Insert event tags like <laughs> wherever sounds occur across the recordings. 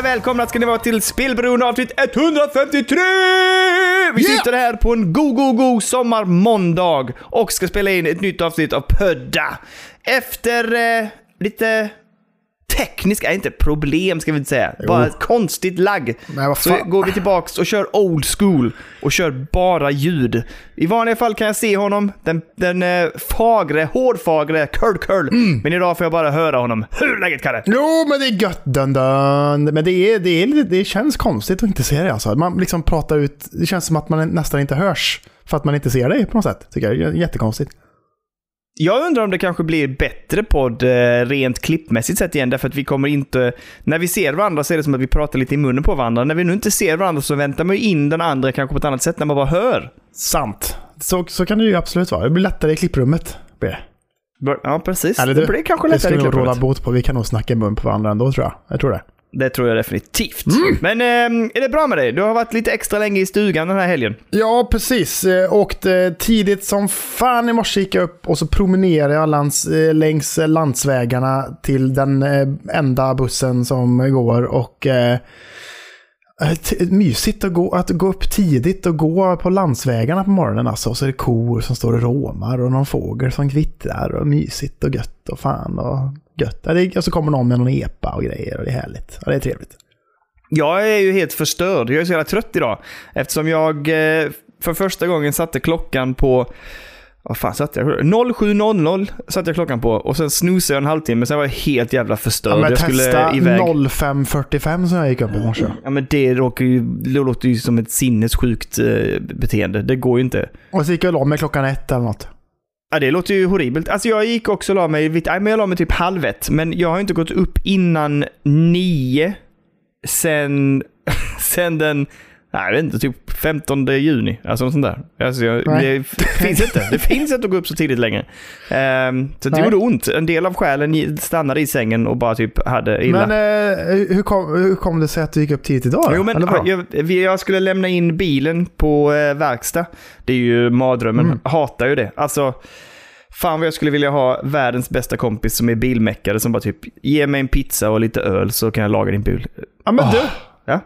Jädra välkomna ska ni vara till Spelberoende avsnitt 153! Vi Yeah! sitter här på en god, god, god sommarmåndag och ska spela in ett nytt avsnitt av Pödda. Efter eh, lite tekniska, inte problem ska vi inte säga, bara ett konstigt lagg. Vad Så går vi tillbaks och kör old school och kör bara ljud. I vanliga fall kan jag se honom, den, den eh, fagre, hårdfagre Curl Curl. Mm. Men idag får jag bara höra honom. Hur är läget Kalle? Jo, men det är gött dun, dun. Men det, är, det, är, det känns konstigt att inte se det alltså. Man liksom pratar ut, det känns som att man nästan inte hörs. För att man inte ser dig på något sätt. Tycker jag. Jättekonstigt. Jag undrar om det kanske blir bättre podd eh, rent klippmässigt sett igen, därför att vi kommer inte... När vi ser varandra så är det som att vi pratar lite i munnen på varandra. När vi nu inte ser varandra så väntar man ju in den andra kanske på ett annat sätt när man bara hör. Sant. Så, så kan det ju absolut vara. Det blir lättare i klipprummet. Det. Ja, precis. Eller det blir kanske Det lättare ska i vi nog klipprummet. råda bot på. Vi kan nog snacka i mun på varandra ändå tror jag. Jag tror det. Det tror jag definitivt. Mm. Men eh, är det bra med dig? Du har varit lite extra länge i stugan den här helgen. Ja, precis. Eh, Åkte tidigt som fan i morse gick jag upp och så promenerade jag lands, eh, längs eh, landsvägarna till den eh, enda bussen som går. Och eh, eh, mysigt att gå, att gå upp tidigt och gå på landsvägarna på morgonen. Alltså. Och så är det kor som står och råmar och någon fågel som kvittrar och mysigt och gött och fan och gött. Ja, det, och så kommer någon med någon epa och grejer och det är härligt. Ja, det är trevligt. Jag är ju helt förstörd. Jag är så jävla trött idag. Eftersom jag eh, för första gången satte klockan på... Vad fan satte jag? 07.00 satte jag klockan på och sen snoozade jag en halvtimme. Sen var jag helt jävla förstörd. Ja, men jag skulle testa iväg. 05.45 som jag gick upp i morse. Ja, men det, råkar ju, det låter ju som ett sinnessjukt eh, beteende. Det går ju inte. Och så gick jag och la mig klockan ett eller något. Ja, det låter ju horribelt. Alltså jag gick också och la mig, vid- men jag la mig typ halv ett, men jag har inte gått upp innan nio sen, <laughs> sen den, nej, jag vet inte, typ 15 juni. Alltså något sånt där. Alltså jag, det finns inte. Det finns inte att gå upp så tidigt längre. Ehm, så det Nej. gjorde ont. En del av själen stannade i sängen och bara typ hade illa. Men eh, hur, kom, hur kom det sig att du gick upp tidigt idag? Jo, men jag, jag skulle lämna in bilen på eh, verkstad. Det är ju mardrömmen. Mm. Hatar ju det. Alltså, fan vad jag skulle vilja ha världens bästa kompis som är bilmäckare som bara typ ge mig en pizza och lite öl så kan jag laga din bil. ja, men du, Ja?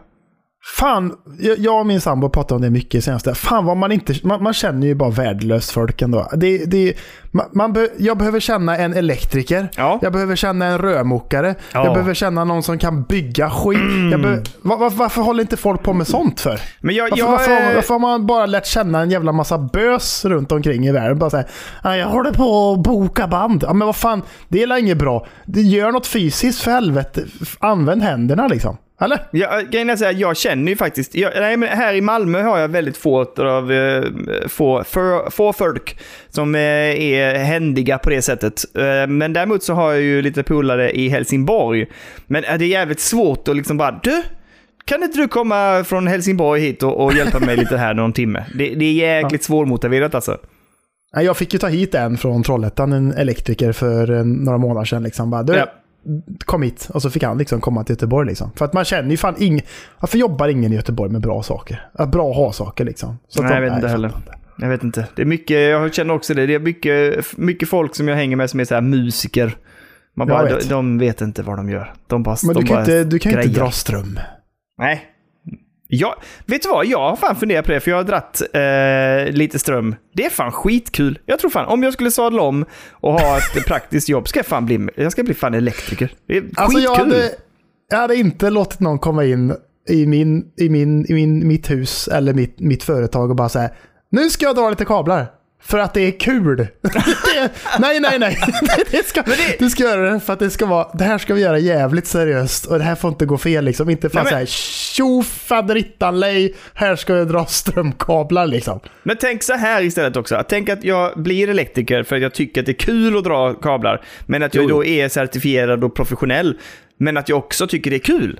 Fan, jag, och min sambo pratade om det mycket senaste. Fan vad man inte, man, man känner ju bara värdelöst folk ändå. Det, det, man, man be, jag behöver känna en elektriker. Ja. Jag behöver känna en rörmokare. Ja. Mm. Jag behöver känna någon som kan bygga skit. Jag be, va, va, varför håller inte folk på med sånt för? Men jag, Varför, jag, varför, eh, varför har man bara lärt känna en jävla massa bös runt omkring i världen? Bara säga, jag håller på att boka band. Ja, men vad fan, det är inget bra. Det gör något fysiskt för helvete. Använd händerna liksom. Eller? Jag, grejen är så här, jag känner ju faktiskt, jag, nej, men här i Malmö har jag väldigt få, av, eh, få, för, få folk som eh, är händiga på det sättet. Eh, men däremot så har jag ju lite polare i Helsingborg. Men är det är jävligt svårt att liksom bara, du, kan inte du komma från Helsingborg hit och, och hjälpa mig lite här någon timme? Det, det är jäkligt svårmotiverat alltså. Jag fick ju ta hit en från Trollhättan, en elektriker, för några månader sedan. Liksom. Bara, du, Ja. Kom hit. Och så fick han liksom komma till Göteborg. Liksom. För att man känner ju fan ing... Varför jobbar ingen i Göteborg med bra saker? Ja, Bra ha-saker liksom. Så att Nej, jag vet inte heller. inte. Jag vet inte. Det är mycket, jag känner också det. Det är mycket, mycket folk som jag hänger med som är så här musiker. Man bara, vet. de, de vet inte vad de gör. De bara, Men du kan, bara inte, du kan inte dra ström. Nej. Ja, vet du vad? Jag har fan funderat på det, för jag har dratt eh, lite ström. Det är fan skitkul. Jag tror fan, om jag skulle sadla om och ha ett <laughs> praktiskt jobb, ska jag fan bli, jag ska bli fan elektriker. Det är Alltså skitkul. jag hade, jag hade inte låtit någon komma in i, min, i, min, i min, mitt hus eller mitt, mitt företag och bara säga nu ska jag dra lite kablar. För att det är kul. <laughs> det, nej, nej, nej. <laughs> Det ska, det- Du ska göra det för att det ska vara, det här ska vi göra jävligt seriöst och det här får inte gå fel liksom. Inte för Nej, att men- säga tjo faderittan lej, här ska jag dra strömkablar liksom. Men tänk så här istället också. Tänk att jag blir elektriker för att jag tycker att det är kul att dra kablar. Men att jag Jo, då är certifierad och professionell. Men att jag också tycker det är kul.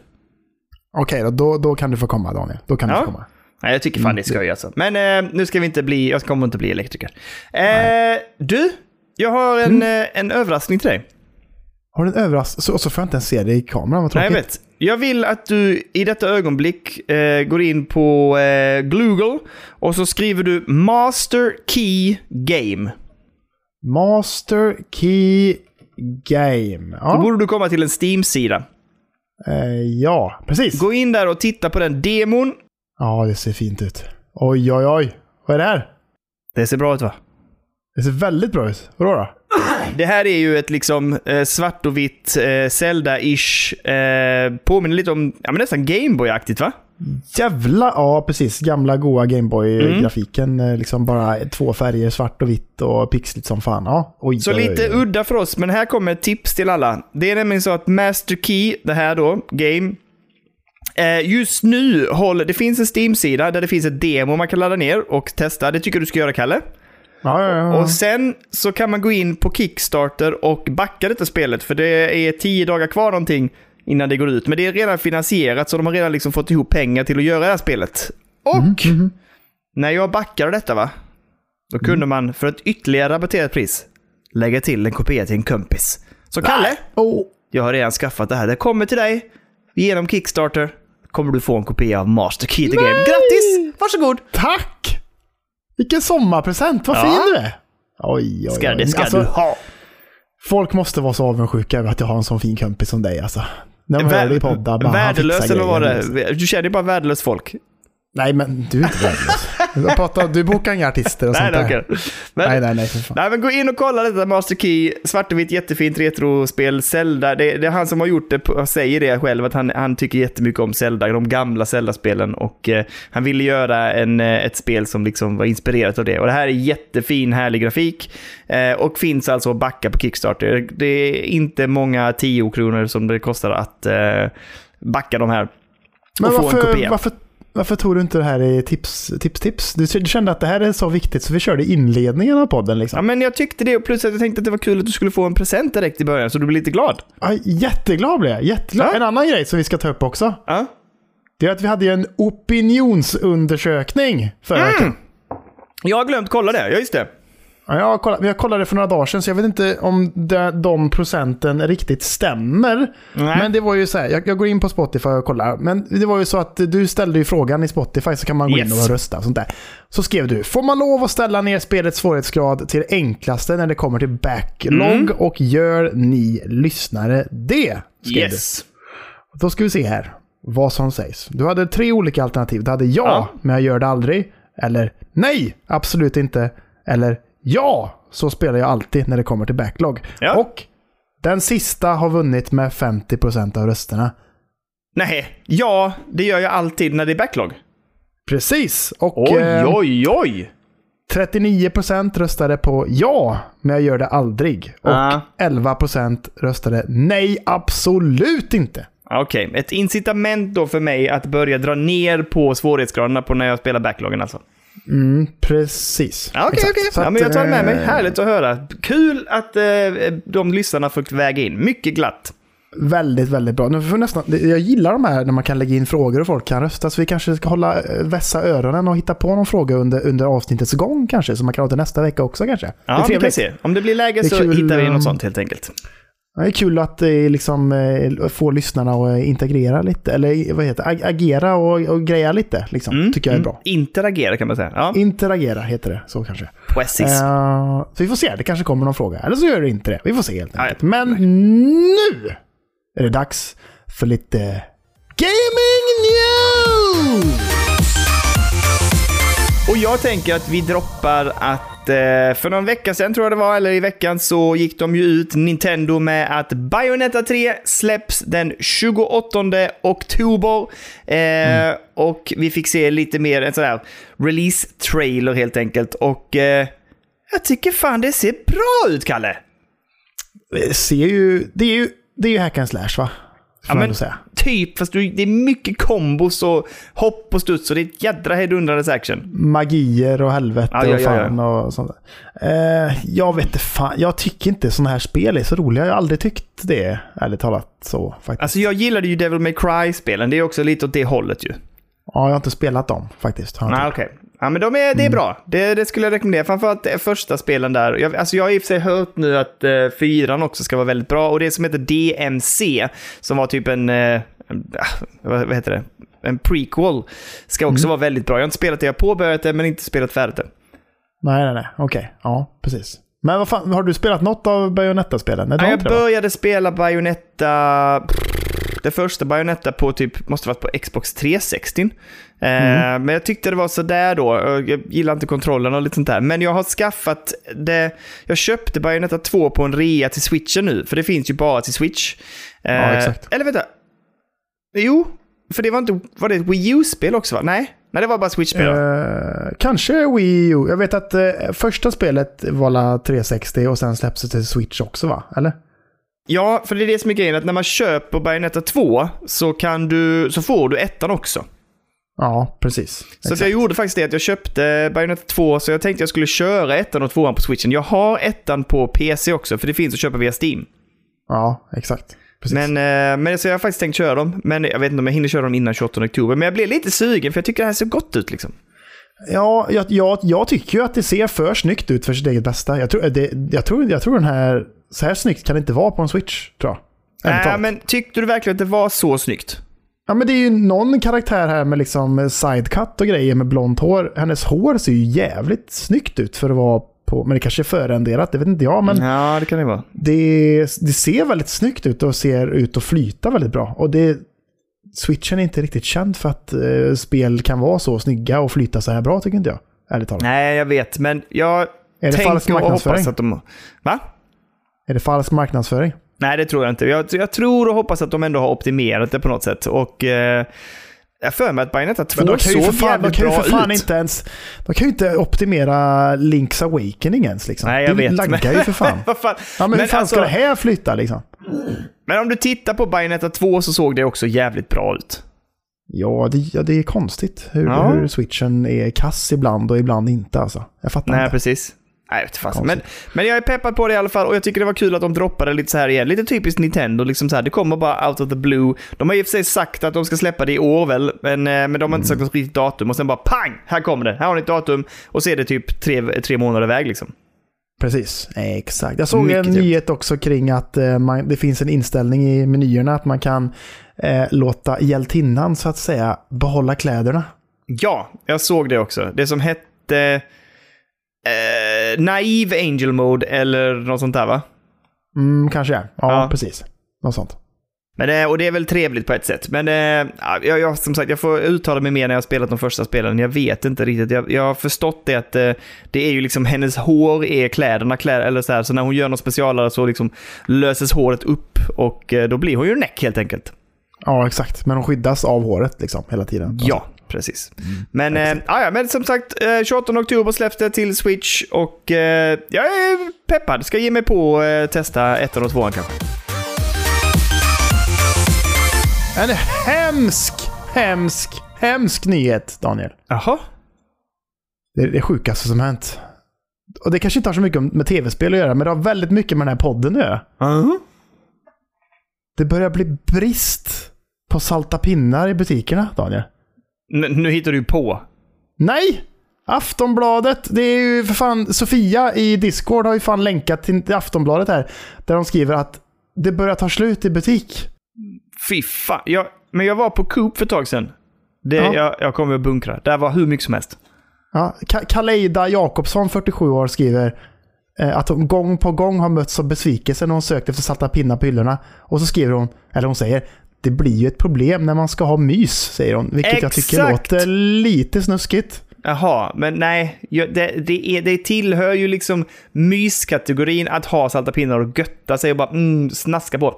Okej då, då, då kan du få komma Daniel. Då kan Ja. du få komma. Nej, jag tycker fan det är skoj alltså. Men eh, nu ska vi inte bli, jag kommer inte bli elektriker. Eh, du, jag har en, eh, en överraskning till dig. Har du en överraskning? Så, och så får jag inte ens se det i kameran, vad Nej, jag tråkigt. vet. Jag vill att du i detta ögonblick eh, går in på eh, Google och så skriver du Master Key Game. Master Key Game. Då Ja. borde du komma till en Steam-sida. Eh, ja, precis. Gå in där och titta på den demon. Ja, det ser fint ut. Oj, oj, oj. Vad är det här? Det ser bra ut va? Det ser väldigt bra ut. Vadå då? Det här är ju ett liksom eh, svart och vitt eh, Zelda-ish. Eh, påminner lite om, ja men nästan Gameboy-aktigt va? Jävla, ja precis. Gamla goa Gameboy-grafiken. Eh, Liksom bara två färger, svart och vitt och pixligt som fan. Ja, oj, Så lite oj. udda för oss, men här kommer ett tips till alla. Det är nämligen så att Master Key, det här då, Game, eh, just nu håller, det finns en Steam-sida där det finns ett demo man kan ladda ner och testa. Det tycker jag du ska göra, Kalle. Ja, ja, ja. Och sen så kan man gå in på Kickstarter och backa detta spelet, för det är tio dagar kvar någonting innan det går ut. Men det är redan finansierat, så de har redan liksom fått ihop pengar till att göra det här spelet. Och Mhm. när jag backade detta, va? Då kunde man för ett ytterligare rabatterat pris lägga till en kopia till en kompis. Så Kalle, Oh. jag har redan skaffat det här. Det kommer till dig genom Kickstarter. Kommer du få en kopia av Master Key the Game. Grattis! Varsågod! Tack! Vilken sommarpresent, vad Ja. fin du är! Oj, oj, Ska, oj. det ska Alltså, du ha. Folk måste vara så avundsjuka över att jag har en sån fin kompis som dig alltså. När de Vä- hör det i poddar, Värdelös eller vad var det? Du känner ju bara värdelöst folk. Nej, men du är inte värdelös. Jag pratar, du bokar inga artister och Nej, sånt där. okej. Men, Nej, nej, nej, för fan. Nej, men gå in och kolla detta Master Key. Svart och vitt, jättefint retrospel. Zelda, det, det är han som har gjort det, på- säger det själv, att han, han tycker jättemycket om Zelda, de gamla Zelda-spelen. Och eh, han ville göra en, eh, ett spel som liksom var inspirerat av det. Och det här är jättefin, härlig grafik. Eh, och finns alltså att backa på Kickstarter. Det är inte många 10 kronor som det kostar att eh, backa de här. Men och få en varför, varför, varför tog du inte det här i tips, tips, tips? Du, du kände att det här är så viktigt så vi körde inledningen av podden Ja, liksom. men jag tyckte det, och plus att jag tänkte att det var kul att du skulle få en present direkt i början, så du blir lite glad. Ja, jätteglad blev jag. Jätteglad. Ja. En annan grej som vi ska ta upp också. Ja. Det är att vi hade en opinionsundersökning förra Mm. veckan. Jag har glömt kolla det, ja just det. Ja, jag, kollade, jag kollade för några dagar sedan så jag vet inte om de, de procenten riktigt stämmer. Nej. Men det var ju så här, jag, jag går in på Spotify och kollar. Men det var ju så att du ställde ju frågan i Spotify så kan man gå in Yes. och rösta och sånt där. Så skrev du, får man lov att ställa ner spelets svårighetsgrad till enklaste när det kommer till backlog Mm. och gör ni lyssnare det? Skrev Yes. du. Då ska vi se här vad som sägs. Du hade tre olika alternativ. Du hade ja, Ja. men jag gör det aldrig. Eller nej, absolut inte. Eller ja, så spelar jag alltid när det kommer till backlog. Ja. Och den sista har vunnit med 50% av rösterna. Nej, ja, det gör jag alltid när det är backlog. Precis! Och Oj, eh, oj, oj! 39% röstade på ja, men jag gör det aldrig. Och Ah. 11% röstade nej, absolut inte. Okej, ett incitament då för mig att börja dra ner på svårighetsgraderna på när jag spelar backloggen alltså. Mm, precis. Okej, Exakt. okej. Så Ja, men jag tar med mig. eh, Härligt att höra. Kul att eh, de lyssnarna fått väga in. Mycket glatt. Väldigt, väldigt bra. Nu får nästan, jag gillar de här när man kan lägga in frågor och folk kan rösta. Så vi kanske ska hålla eh, vässa öronen och hitta på någon fråga under, under avsnittets gång kanske. Så man kan ha till nästa vecka också kanske. Ja, vi kan se. Om det blir läge Det så kul, hittar vi något sånt helt enkelt. Det är kul att eh, liksom, eh, få lyssnarna att eh, integrera lite. Eller vad heter det? Ag- Agera och, och greja lite. Liksom, tycker jag är bra. Mm. Interagera kan man säga. Ja, Interagera heter det, så kanske. precis. Eh, så vi får se, det kanske kommer någon fråga. Eller så gör det inte det. Vi får se helt enkelt. ja. Men nu är det dags för lite Gaming News! Och jag tänker att vi droppar att eh, för någon vecka sedan tror jag det var, eller i veckan, så gick de ju ut Nintendo med att Bayonetta 3 släpps den 28 oktober. Eh, Och vi fick se lite mer en sån här release-trailer helt enkelt. Och eh, jag tycker fan det ser bra ut, Kalle. Det ser ju... Det är ju, det är ju hack and slash va? Får man men- säga. Typ, fast du, det är mycket kombos och hopp och studs och det är ett jädra hejdundrandes action. Magier och helvete Ja, ja, och ja. fan och sånt där. Eh, jag vet inte fan. Jag tycker inte sådana här spel är så roliga. Jag har aldrig tyckt det, ärligt talat. Så faktiskt. Alltså jag gillade ju Devil May Cry-spelen, det är också lite åt det hållet ju. Ja, jag har inte spelat dem faktiskt. Nej, inte. okej. Ja, men de är, Mm. det är bra. Det, det skulle jag rekommendera. Framförallt det första spelen där. Jag, alltså jag har i och för sig hört nu att eh, fyran också ska vara väldigt bra. Och det som heter DMC, som var typ en... Eh, ah, vad, vad heter det? En prequel. Ska också Mm. vara väldigt bra. Jag har inte spelat det, jag har påbörjat det, men inte spelat färdigt det. Nej, nej, nej. Okej. Ja, precis. Men vad fan, har du spelat något av Bayonetta-spelen? Nej, jag började spela Bayonetta det första Bayonetta på typ, måste varit på Xbox 360. Eh, Men jag tyckte det var sådär då. Jag gillar inte kontrollen och lite sånt där. Men jag har skaffat det. Jag köpte Bayonetta 2 på en rea till Switchen nu. För det finns ju bara till Switch. Eh, Ja, exakt. Eller vänta. Jo, för det var inte... Var det ett Wii U-spel också va? Nej? Nej, det var bara Switch-spel. Eh, kanske Wii U. Jag vet att eh, första spelet var la 360 och sen släpps det till Switch också va? Eller? Ja, för det är det som är grejen. Att när man köper Bayonetta 2 så, kan du, så får du ettan också. Ja, precis. Så jag gjorde faktiskt det att jag köpte Bayonetta 2 så jag tänkte jag skulle köra ettan och tvåan på switchen. Jag har ettan på PC också för det finns att köpa via Steam. Ja, exakt. Precis. Men, eh, men så jag har faktiskt tänkt köra dem. Men jag vet inte om jag hinner köra dem innan 28 oktober. Men jag blev lite sugen för jag tycker det här ser gott ut liksom. Ja, jag, jag, jag tycker ju att det ser för snyggt ut för sitt eget bästa. Jag tror, det, jag tror, jag tror den här... Så här snyggt kan det inte vara på en Switch, tror jag. Nej, talat. men tyckte du verkligen att det var så snyggt? Ja, men det är ju någon karaktär här med liksom sidecut och grejer med blont hår. Hennes hår ser ju jävligt snyggt ut för att vara på... Men det kanske är förrenderat, det vet inte jag. Men Ja, det kan det vara. det, det ser väldigt snyggt ut och ser ut att flyta väldigt bra. Och det... Switchen är inte riktigt känd för att eh, spel kan vara så snygga och flyta så här bra, tycker inte jag. Ärligt talat. Nej, jag vet. Men jag Är det falsk marknadsföring? hoppas att de... Va? Är det falsk marknadsföring? Nej, det tror jag inte. Jag, jag tror och hoppas att de ändå har optimerat det på något sätt. Och eh, jag för mig att Bayonetta 2 Men de kan ju för såg fan, de jävligt kan ju bra för fan ut. inte ens... De kan ju inte optimera Link's Awakening ens liksom. Nej, jag det vet. laggar ju för fan. <laughs> Vad fan? Ja, men, hur fan alltså, ska det här flytta liksom? men om du tittar på Bayonetta 2 så såg det också jävligt bra ut. Ja det, ja, det är konstigt hur, Ja. hur switchen är kass ibland och ibland inte alltså. Jag fattar Nej, inte. precis. Nej, jag vet fasen. men, men jag är peppad på det i alla fall och jag tycker det var kul att de droppade lite så här igen. Lite typiskt Nintendo, liksom så här. Det kommer bara out of the blue. De har i och för sig sagt att de ska släppa det i år väl, men, eh, men de har inte sagt något riktigt datum. Och sen bara pang! Här kommer det. Här har ni ett datum. Och så är det typ tre, tre månader iväg liksom. Precis, exakt. Jag såg Mycket en nyhet också kring att eh, man, det finns en inställning i menyerna att man kan eh, låta hjältinnan så att säga behålla kläderna. Ja, jag såg det också. Det som hette eh, Naive Angel Mode eller något sånt där va? Mm, kanske ja. ja. Precis. Något sånt. Men, eh, och det är väl trevligt på ett sätt. Men eh, ja, jag, jag, som sagt, jag får uttala mig mer när jag har spelat de första spelen. Jag vet inte riktigt. Jag, jag har förstått det att eh, det är ju liksom hennes hår är kläderna. Kläder, eller så, här, så när hon gör något specialare så liksom löses håret upp och eh, då blir hon ju näck helt enkelt. Ja, exakt. Men de skyddas av håret liksom hela tiden. Ja, precis. Men, eh, ja, ja, men som sagt, eh, 28 oktober släpps det till Switch och eh, jag är peppad. Ska ge mig på eh, testa ettan och tvåan kanske. En hemsk, hemsk, hemsk nyhet, Daniel. Jaha? Det är det sjukaste som hänt. Och det kanske inte har så mycket med tv-spel att göra, men det har väldigt mycket med den här podden att göra. Uh-huh. Det börjar bli brist på salta pinnar i butikerna, Daniel. N- nu hittar du på. Nej! Aftonbladet, det är ju för fan, Sofia i Discord har ju fan länkat till Aftonbladet här. Där de skriver att det börjar ta slut i butik. Fy fan. Jag, men jag var på Coop för ett tag sedan. Det, Ja. jag, jag kommer att bunkra. Där var hur mycket som helst. Ja, Ka- Kaleida Jakobsson, 47 år, skriver eh, att hon gång på gång har mötts av besvikelse när hon sökt efter salta pinnar på hyllorna. Och så skriver hon, eller hon säger, det blir ju ett problem när man ska ha mys, säger hon. Vilket jag tycker Exakt. låter lite snuskigt. Jaha, men nej. Det, det, är, det tillhör ju liksom myskategorin att ha salta pinnar och götta sig och bara mm, snaska på.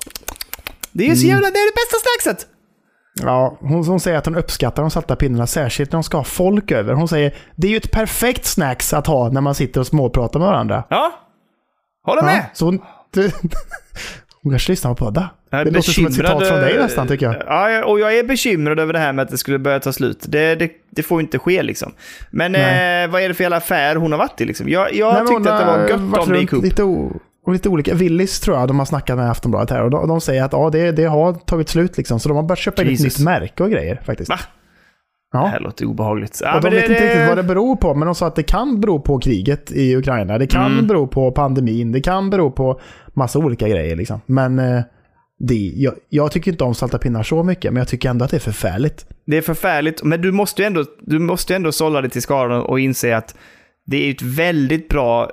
Det är ju så Mm. jävla... Det är det bästa snackset! Ja, hon, hon säger att hon uppskattar de salta pinnarna, särskilt när de ska ha folk över. Hon säger, det är ju ett perfekt snacks att ha när man sitter och småpratar med varandra. Ja. Håller med. Ja, så hon, <laughs> hon kanske lyssnar på podda. Det låter som ett citat från dig eh, nästan, tycker jag. Ja, och jag är bekymrad över det här med att det skulle börja ta slut. Det, det, det får inte ske liksom. Men eh, vad är det för jävla affär hon har varit i liksom? Jag, jag Nej, tyckte att det var gött om det runt Coop. Lite, o, och lite olika. Willys tror jag de har snackat med Aftonbladet här och de, de säger att ja, det, det har tagit slut liksom. Så de har börjat köpa in ett Jesus. nytt märke och grejer faktiskt. Va? Det Ja. här låter obehagligt. Ja, Och de vet inte riktigt vad det beror på, men de sa att det kan bero på kriget i Ukraina. Det kan Mm. bero på pandemin. Det kan bero på massa olika grejer. Liksom. Men eh, det, jag, jag tycker inte om salta pinnar så mycket, men jag tycker ändå att det är förfärligt. Det är förfärligt, men du måste ju ändå, du måste ändå sålla dig till skaran och inse att det är ett väldigt bra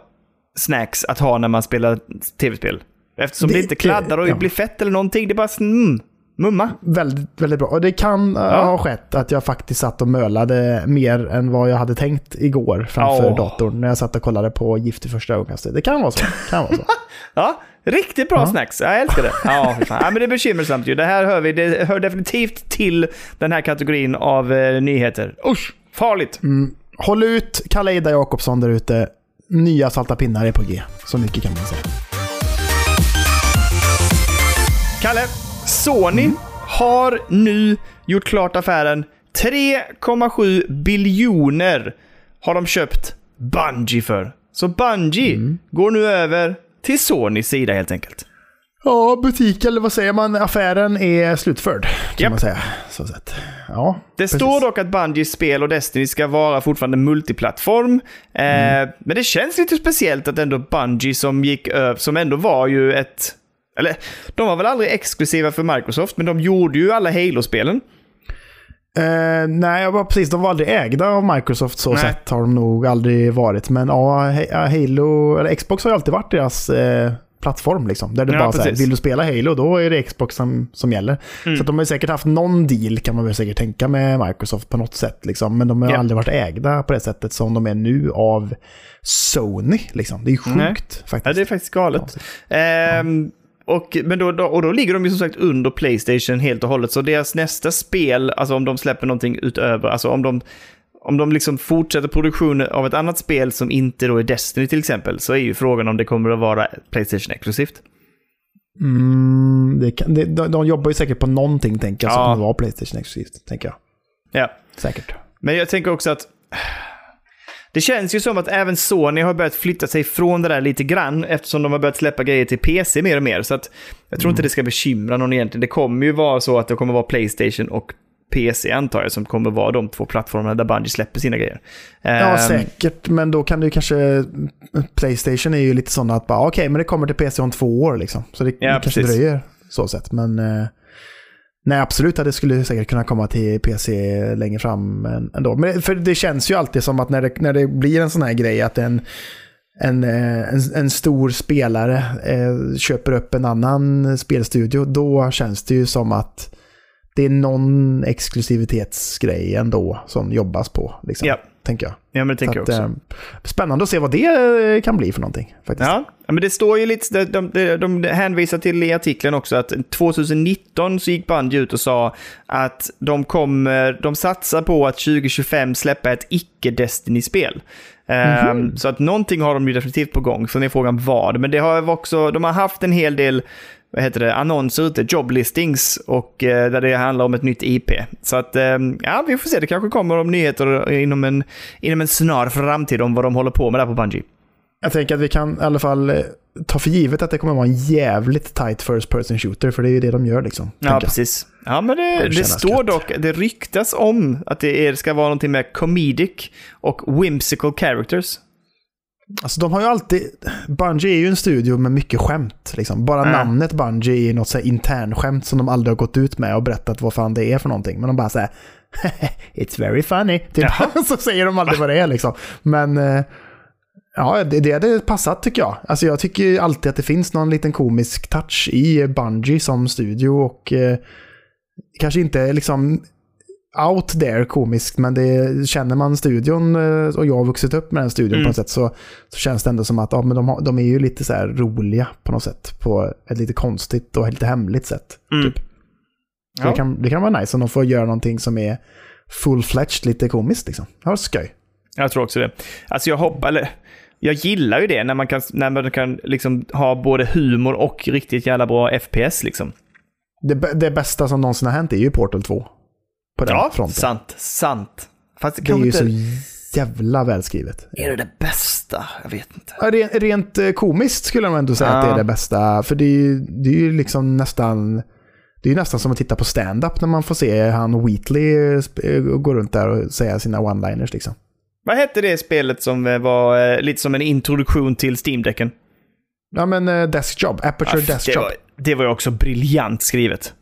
snacks att ha när man spelar tv-spel. Eftersom det, Det- inte kladdar och ja. blir fett eller någonting. Det är bara mm. Mumma. Väldigt, väldigt bra. Och det kan eh, Ja. ha skett att jag faktiskt satt och mölade mer än vad jag hade tänkt igår framför Åh. datorn. När jag satt och kollade på Gift i första ögonkastet. Det kan vara så. Kan vara så. <laughs> Ja, riktigt bra snacks. Jag älskar det. Ja, fan. ja, men det är bekymmersamt ju. Det här hör vi. Det hör definitivt till den här kategorin av eh, nyheter. Usch, farligt. Håll ut, Kalle Ida Jakobsson där ute. Nya salta pinnar är på G. Så mycket kan man säga. Kalle, Sony har nu gjort klart affären. 3,7 biljoner har de köpt Bungie för. Så Bungie går nu över till Sonys sida helt enkelt. Ja, butik eller vad säger man? Affären är slutförd. Kan Japp. man säga. Så sett. Ja, Det precis. står dock att Bungies spel och Destiny ska vara fortfarande multiplattform. Eh, men det känns lite speciellt att ändå Bungie som gick över, som ändå var ju ett... Eller, de var väl aldrig exklusiva för Microsoft, men de gjorde ju alla Halo-spelen. Eh, nej, jag var precis. De var aldrig ägda av Microsoft så Nej. sett. Har de nog aldrig varit. Men ja, ja, Halo, eller Xbox har ju alltid varit deras eh, plattform. Liksom, där det Ja, bara så här, vill du spela Halo då är det Xbox som, som gäller. Mm. Så de har säkert haft någon deal kan man väl säkert tänka med Microsoft på något sätt. Liksom. Men de har Ja. aldrig varit ägda på det sättet som de är nu av Sony. Liksom. Det är ju sjukt Nej. faktiskt. Ja, det är faktiskt galet. Ehm, och, men då, då, och då ligger de ju som sagt under Playstation helt och hållet. Så deras nästa spel, alltså om de släpper någonting utöver, alltså om de, om de liksom fortsätter produktionen av ett annat spel som inte då är Destiny till exempel, så är ju frågan om det kommer att vara Playstation-exklusivt. Mm, det kan, det, de, de jobbar ju säkert på någonting tänker jag, Ja. som kommer vara Playstation exklusivt. Tänker jag. Ja. Säkert. Men jag tänker också att det känns ju som att även Sony har börjat flytta sig från det där lite grann eftersom de har börjat släppa grejer till PC mer och mer. Så att jag tror inte det ska bekymra någon egentligen. Det kommer ju vara så att det kommer vara Playstation och PC antar jag som kommer vara de två plattformarna där Bungie släpper sina grejer. Ja, Ehm, säkert. Men då kan ju kanske... Playstation är ju lite sådana att bara, okej, men det kommer till PC om två år liksom. Så det, Ja, det kanske dröjer så sett. Men eh, nej, absolut det skulle säkert kunna komma till PC längre fram ändå. Men, för det känns ju alltid som att när det, när det blir en sån här grej att en, en, eh, en, en stor spelare eh, köper upp en annan spelstudio, då känns det ju som att det är någon exklusivitetsgrej ändå som jobbas på. Liksom, Yep. Tänker jag. Ja, men det tänker Så jag att, också. eh, spännande att se vad det eh, kan bli för någonting. Faktiskt. Ja, men det står ju lite, de, de, de hänvisar till i artikeln också att 2019 så gick Bungie ut och sa att de kommer, de satsar på att 2025 släppa ett icke-Destiny-spel. Ehm, Så att någonting har de ju definitivt på gång, sen är frågan vad. Men det har också, de har haft en hel del vad heter det, annonser ute, joblistings, och eh, där det handlar om ett nytt IP. Så att, eh, ja, vi får se, det kanske kommer om nyheter inom en, inom en snar framtid om vad de håller på med där på Bungie. Jag tänker att vi kan i alla fall eh, ta för givet att det kommer vara en jävligt tight first person shooter, för det är ju det de gör liksom. Ja, precis. Ja, men det, Det står gött. dock, det ryktas om att det är, ska vara någonting med comedic och whimsical characters. Alltså de har ju alltid... Bungie är ju en studio med mycket skämt. Liksom. Bara Ja. namnet Bungie är något så här internskämt som de aldrig har gått ut med och berättat vad fan det är för någonting. Men de bara säger <laughs> It's very funny. Typ. <laughs> så säger de aldrig vad det är liksom. Men eh, ja, det, det hade passat tycker jag. Alltså jag tycker alltid att det finns någon liten komisk touch i Bungie som studio och eh, kanske inte liksom out there komiskt, men det, känner man studion eh, och jag har vuxit upp med den studion Mm. på något sätt så, så känns det ändå som att ja, men de, har, de är ju lite så roliga på något sätt. På ett lite konstigt och lite hemligt sätt. Mm. Typ. Ja. det, kan, det kan vara nice om de får göra någonting som är full-fledged, lite komiskt liksom. Det var skoj. Jag tror också det. Alltså jag hoppas, eller jag gillar ju det när man kan, när man kan liksom ha både humor och riktigt jävla bra FPS liksom. Det, det bästa som någonsin har hänt är ju Portal 2. På den Ja, fronten. sant, sant. Fast det Det är ju inte... så jävla välskrivet. Är det det bästa? Jag vet inte. Ja, Rent, rent eh, komiskt skulle man ändå säga att det är Ja. det bästa. För det är ju, det är ju liksom nästan... Det är nästan som att titta på stand-up när man får se han Wheatley eh, gå runt där och säga sina one-liners liksom. Vad hette det spelet som eh, var lite som en introduktion till Steam-däcken? Ja men Desk Job, Aperture Ja, Desk det, Job. var, det var ju också briljant skrivet.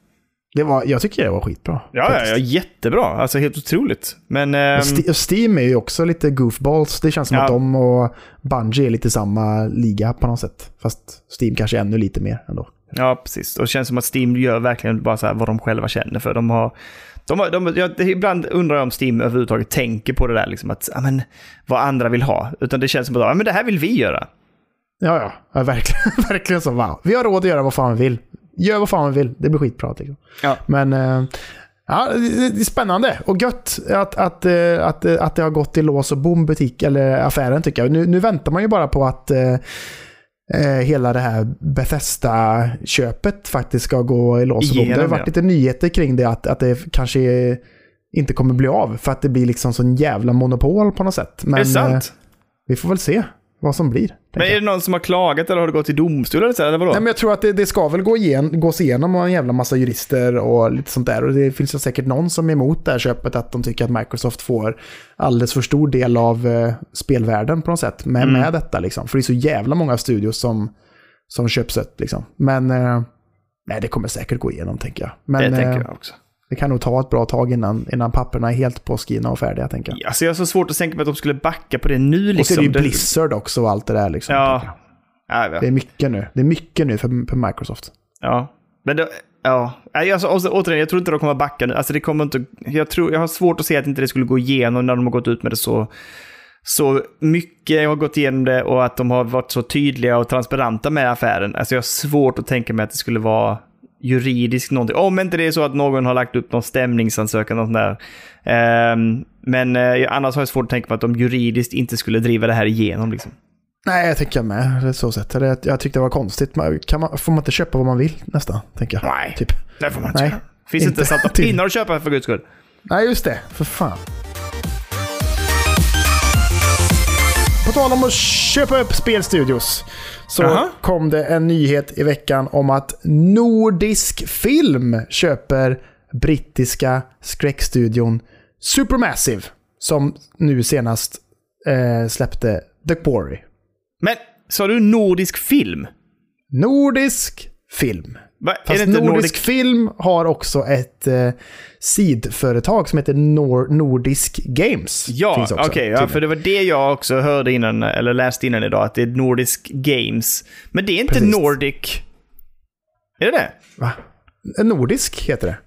Det var, jag tycker det var skitbra. Ja, ja, faktiskt. ja, jättebra. Alltså helt otroligt. Men... Ehm, Steam är ju också lite goofballs. Det känns som Ja. att de och Bungie är lite samma liga på något sätt. Fast Steam kanske ännu lite mer ändå. Ja, precis. Och det känns som att Steam gör verkligen bara så vad de själva känner för. De har... De har de, jag, ibland undrar jag om Steam överhuvudtaget tänker på det där, liksom att, ja, men, vad andra vill ha. Utan det känns som att ja, men det här vill vi göra. Ja, ja. ja verkligen, <laughs> verkligen så. Wow. Vi har råd att göra vad fan vi vill. Gör vad fan vi vill. Det blir skitbra. Liksom. Ja. Men eh, ja, det är spännande och gött att, att, eh, att, eh, att det har gått i lås och bom butik eller affären tycker jag. Nu, nu väntar man ju bara på att eh, hela det här Bethesda-köpet faktiskt ska gå i lås och bom. Det har varit ja. lite nyheter kring det, att, att det kanske inte kommer bli av. För att det blir liksom sån jävla monopol på något sätt. Men är det sant? eh, vi får väl se vad som blir. men är det någon som har klagat eller har det gått till domstol eller så? Eller vadå? Nej, men jag tror att det, det ska väl gå igen, gås igenom av en jävla massa jurister och lite sånt där. Och det finns ju säkert någon som är emot det här köpet, att de tycker att Microsoft får alldeles för stor del av eh, spelvärlden på något sätt med, Mm. med detta. Liksom. För det är så jävla många studios som, som köps upp. Liksom. Men eh, nej, det kommer säkert gå igenom, tänker jag. Men det tänker eh, jag också. Det kan nog ta ett bra tag innan, innan papperna är helt påskrivna och färdiga, tänker jag. Alltså jag har så svårt att tänka mig att de skulle backa på det nu Och så liksom. är det ju Det- Blizzard också och allt det där. Liksom. Ja. Det är mycket nu. Det är mycket nu för, för Microsoft. Ja, men det, ja. Alltså, också, återigen, jag tror inte de kommer backa nu. Alltså det kommer inte, jag, tror, jag har svårt att se att inte det skulle gå igenom när de har gått ut med det så, så mycket. Jag har gått igenom det och att de har varit så tydliga och transparenta med affären. Alltså jag har svårt att tänka mig att det skulle vara juridiskt någonting. Om inte det är så att någon har lagt upp någon stämningsansökan och sånt där. Ehm, men eh, annars har jag svårt att tänka mig att de juridiskt inte skulle driva det här igenom. Liksom. Nej, jag jag med. Så sett. Det, jag tyckte det var konstigt. Kan man, får man inte köpa vad man vill nästan, tänker jag. Nej. Typ. Det får man inte Nej. Finns inte, inte till. pinnar att <laughs> köpa för guds skull. Nej, just det. För fan. På tal om att köpa upp spelstudios. Så Jaha. kom det en nyhet i veckan om att Nordisk Film köper brittiska skräckstudion Supermassive. Som nu senast eh, släppte The Quarry. Men sa du nordisk film? Nordisk Film. Va? Fast Nordisk, nordisk Film har också ett eh, sidföretag som heter Nor Nordisk Games. Ja, okej. också, ja, för det var det jag också hörde innan, eller läste innan idag, att det är Nordisk Games. Men det är inte Precis. Nordic... Är det det? Va? Nordisk heter det.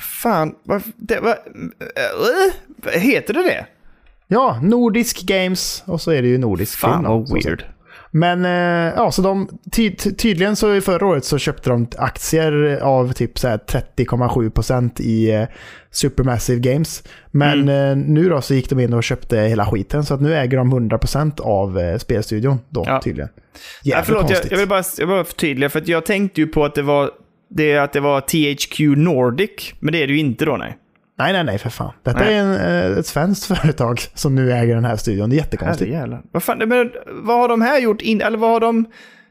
Fan, vad... Det, vad äh, heter det det? Ja, Nordisk Games och så är det ju Nordisk Fan Film. då, vad weird. Men eh, ja, så de, ty, ty, tydligen så i förra året så köpte de aktier av typ så här 30,7% i eh, Supermassive Games. Men Mm. eh, nu då så gick de in och köpte hela skiten så att nu äger de 100% av spelstudion då Ja. tydligen. Ja, Jävligt förlåt, jag, jag vill bara, jag vill bara förtydliga, för att jag tänkte ju på att det var, det, att det var THQ Nordic, men det är det ju inte då, nej. Nej, nej, nej för fan. Detta Nej. är en, eh, ett svenskt <laughs> företag som nu äger den här studion. Det är jättekonstigt. Herrejävlar. Vad fan, men vad har de här gjort in, eller vad har de...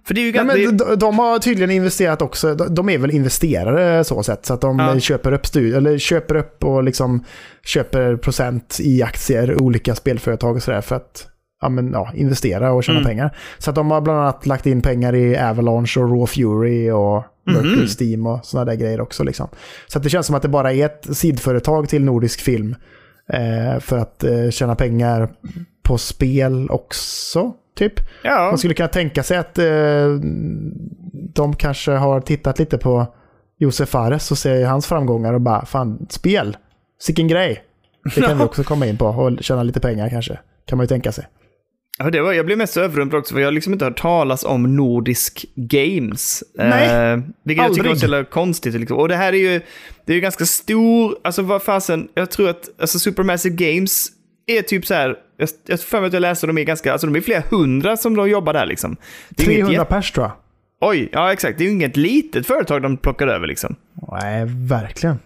För det är ju Nej, men de, de har tydligen investerat också. De, de är väl investerare så sätt. Så att de Ja. köper upp studier, eller köper upp och liksom köper procent i aktier, olika spelföretag och sådär för att ja, men, ja, investera och tjäna Mm. pengar. Så att de har bland annat lagt in pengar i Avalanche och Raw Fury och Mercury Mhm. Steam och sådana där grejer också. Liksom. Så att det känns som att det bara är ett sidföretag till Nordisk Film eh, för att eh, tjäna pengar på spel också, typ. ja. Man skulle kunna tänka sig att eh, de kanske har tittat lite på Josef Fares och ser hans framgångar och bara, fan, spel, sicken grej. Det kan vi också komma in på och tjäna lite pengar kanske. Kan man ju tänka sig. Ja, det var, jag blev mest överrumplad också, för jag har liksom inte hört talas om Nordisk Games. Nej, eh, vilket jag tycker aldrig. är så jävla konstigt. Liksom. Och det här är ju, det är ju ganska stor, alltså vad fasen, jag tror att alltså Supermassive Games är typ så här, jag, jag för mig att jag läste de är ganska, alltså de är flera hundra som de jobbar där liksom. Det är inget 300 jätte- pers tror jag. Oj, ja exakt, det är ju inget litet företag de plockar över liksom. Nej, verkligen.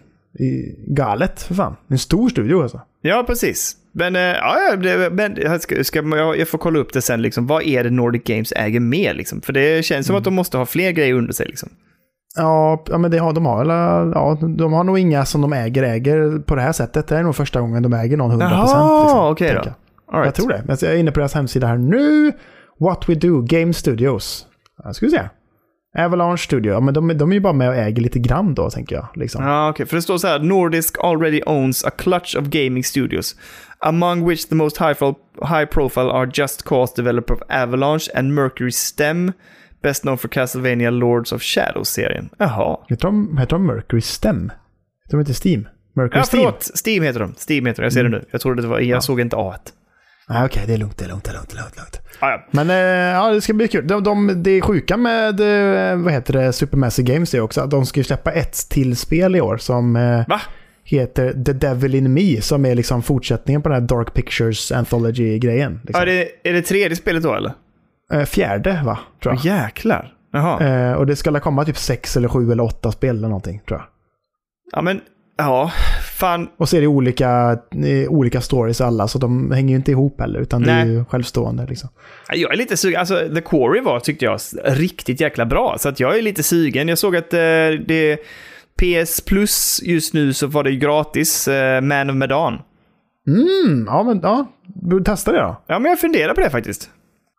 Galet för fan. Det är en stor studio alltså. Ja, precis. Men, eh, ja, det, men jag, ska, ska, jag, jag får kolla upp det sen, liksom. vad är det Nordic Games äger mer? Liksom? För det känns som att de måste ha fler grejer under sig. Liksom. Ja, ja men det har, de har väl, ja, de har nog inga som de äger, äger på det här sättet. Det är nog första gången de äger någon 100%. Jaha, liksom, okej då. jag. All right. Jag tror det. Men Jag är inne på deras hemsida här nu. What We Do Game Studios. Ja, ska vi se. Avalanche Studio. Ja, men de, de är ju bara med och äger lite grann då, tänker jag. Liksom. Ja, okej. För det står så här, Nordisk already owns a clutch of gaming studios. Among which the most high, high profile are Just Cause developer of Avalanche and Mercury STEM. Best known for Castlevania Lords of Shadows-serien. Jaha. Heter de, heter de Mercury Stem? Heter de inte Steam? Mercury Ja, Steam? förlåt. Steam heter de. Steam heter de. Jag ser det nu. Jag trodde det var... Jag såg inte A. Ah, Okej, det är lugnt, det är lugnt, det är lugnt. Det är lugnt, lugnt. Ah, ja. Men eh, ja, det ska bli kul. De, de, det är sjuka med eh, vad heter det, Supermassive Games är också att de ska släppa ett till spel i år som eh, Va? Heter The Devil in Me som är liksom fortsättningen på den här Dark Pictures Anthology-grejen. Liksom. är, det, är det tredje spelet då eller? Eh, fjärde va, tror jag. Jäklar. Jaha. Eh, och det ska komma typ sex eller sju eller åtta spel eller någonting tror jag. Ja, men... Ja, fan. Och så är det olika, eh, olika stories alla, så de hänger ju inte ihop heller, utan det är Nej. ju självstående. Liksom. Jag är lite sugen. Alltså, The Quarry var, tyckte jag, riktigt jäkla bra. Så att jag är lite sugen. Jag såg att det... PS Plus just nu så var det ju gratis, eh, Man of Medan. Mm, ja, men ja, du testar det då. Ja, men jag funderar på det faktiskt.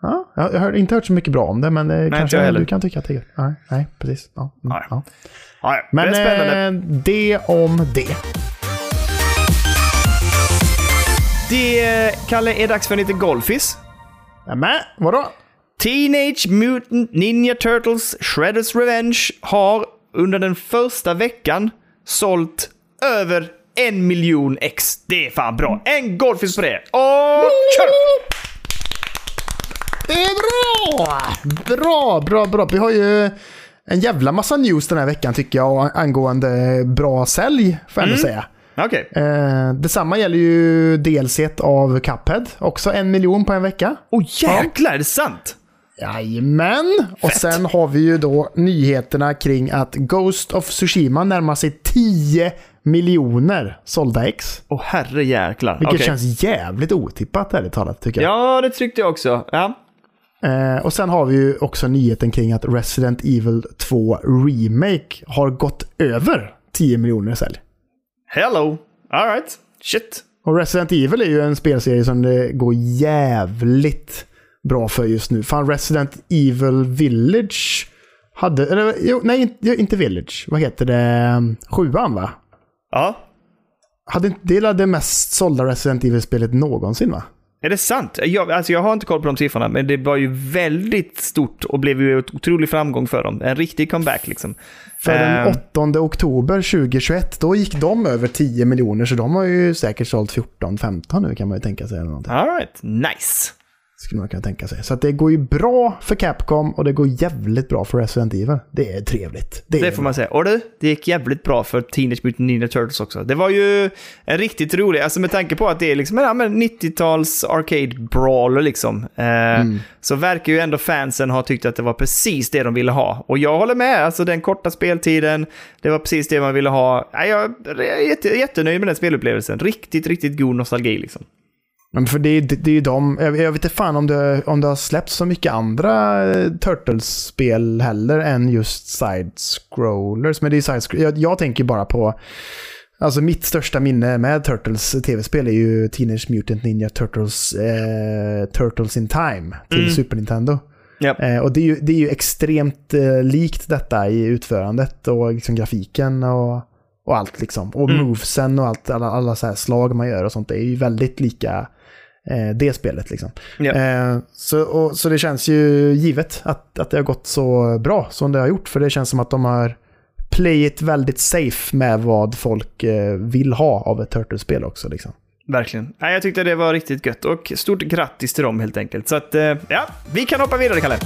Ja, jag har inte hört så mycket bra om det, men eh, inte kanske du kan tycka att det är. Nej, nej, precis. Ja, mm, Nej. ja. Ja. Men det är spännande. eh, det om det. Det, Kalle, är dags för lite golfis. Men vadå? Teenage Mutant Ninja Turtles Shredders Revenge har under den första veckan sålt över en miljon ex. Det är fan bra. En golfis på det. Och kör! Det är bra! Bra, bra, bra. Vi har ju en jävla massa news den här veckan tycker jag angående bra sälj, får jag ändå säga. Okej. Eh, detsamma gäller ju DLC av Cuphead. Också en miljon på en vecka. Åh jäklar, är det sant? Jajamän! Och Fett. sen har vi ju då nyheterna kring att Ghost of Tsushima närmar sig 10 miljoner sålda ex. Åh herre jäklar. Vilket Okej. känns jävligt otippat ärligt talat tycker jag. Ja, det tryckte jag också. Ja. Eh, och sen har vi ju också nyheten kring att Resident Evil 2 Remake har gått över 10 miljoner sälj. Hello. Alright. Shit. Och Resident Evil är ju en spelserie som det går jävligt bra för just nu. Fan, Resident Evil Village hade... Eller, jo, nej, inte, Village. Vad heter det? Sjuan, va? Ja. Hade, inte- det är det mest sålda Resident Evil-spelet någonsin, va? Är det sant? Jag, alltså jag har inte koll på de siffrorna, men det var ju väldigt stort och blev ju ett otrolig framgång för dem. En riktig comeback liksom. För den Ehm, 8 oktober 2021, då gick de över 10 miljoner, så de har ju säkert sålt 14-15 nu kan man ju tänka sig. Eller någonting. All right. Nice. Skulle man kunna tänka sig. Så att det går ju bra för Capcom och det går jävligt bra för Resident Evil. Det är trevligt. Det är får man säga. Och du, det gick jävligt bra för Teenage Mutant Ninja Turtles också. Det var ju en riktigt rolig, alltså med tanke på att det är liksom en ja, men 90-tals arcade brawler liksom. Eh, Så verkar ju ändå fansen ha tyckt att det var precis det de ville ha. Och jag håller med, alltså den korta speltiden, det var precis det man ville ha. Ja, Jag är jätte, jättenöjd med den spelupplevelsen. Riktigt, riktigt god nostalgi liksom. Men för det, är- det, det är ju de, jag, jag vet inte fan om det, om det har släppts så mycket andra eh, Turtles-spel heller än just side-scrollers. Men det är side jag, jag tänker bara på, alltså mitt största minne med Turtles tv-spel är ju Teenage Mutant Ninja Turtles, eh, Turtles in Time till Super Nintendo. Ja. Eh, och det är ju, det är ju extremt eh, likt detta i utförandet och liksom grafiken och, och allt liksom. Och movesen och allt, alla, alla så här slag man gör och sånt. Det är ju väldigt lika det spelet liksom. Ja. Eh, så, och, så det känns ju givet att, att det har gått så bra som det har gjort. För det känns som att de har playit väldigt safe med vad folk eh, vill ha av ett Turtles-spel också. Liksom. Verkligen. Nej, jag tyckte det var riktigt gött. Och stort grattis till dem helt enkelt. Så att, eh, ja, vi kan hoppa vidare, Kalle.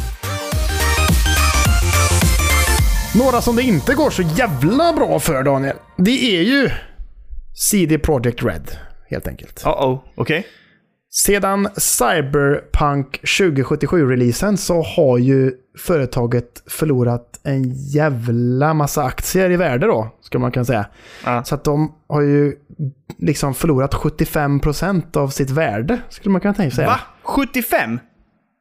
Några som det inte går så jävla bra för, Daniel, det är ju CD Projekt Red, helt enkelt. Uh-oh, okej. Sedan Cyberpunk 2077-releasen så har ju företaget förlorat en jävla massa aktier i värde då, ska man kunna säga. Ja. Så att de har ju liksom förlorat 75% av sitt värde, skulle man kunna tänka sig. Va? 75?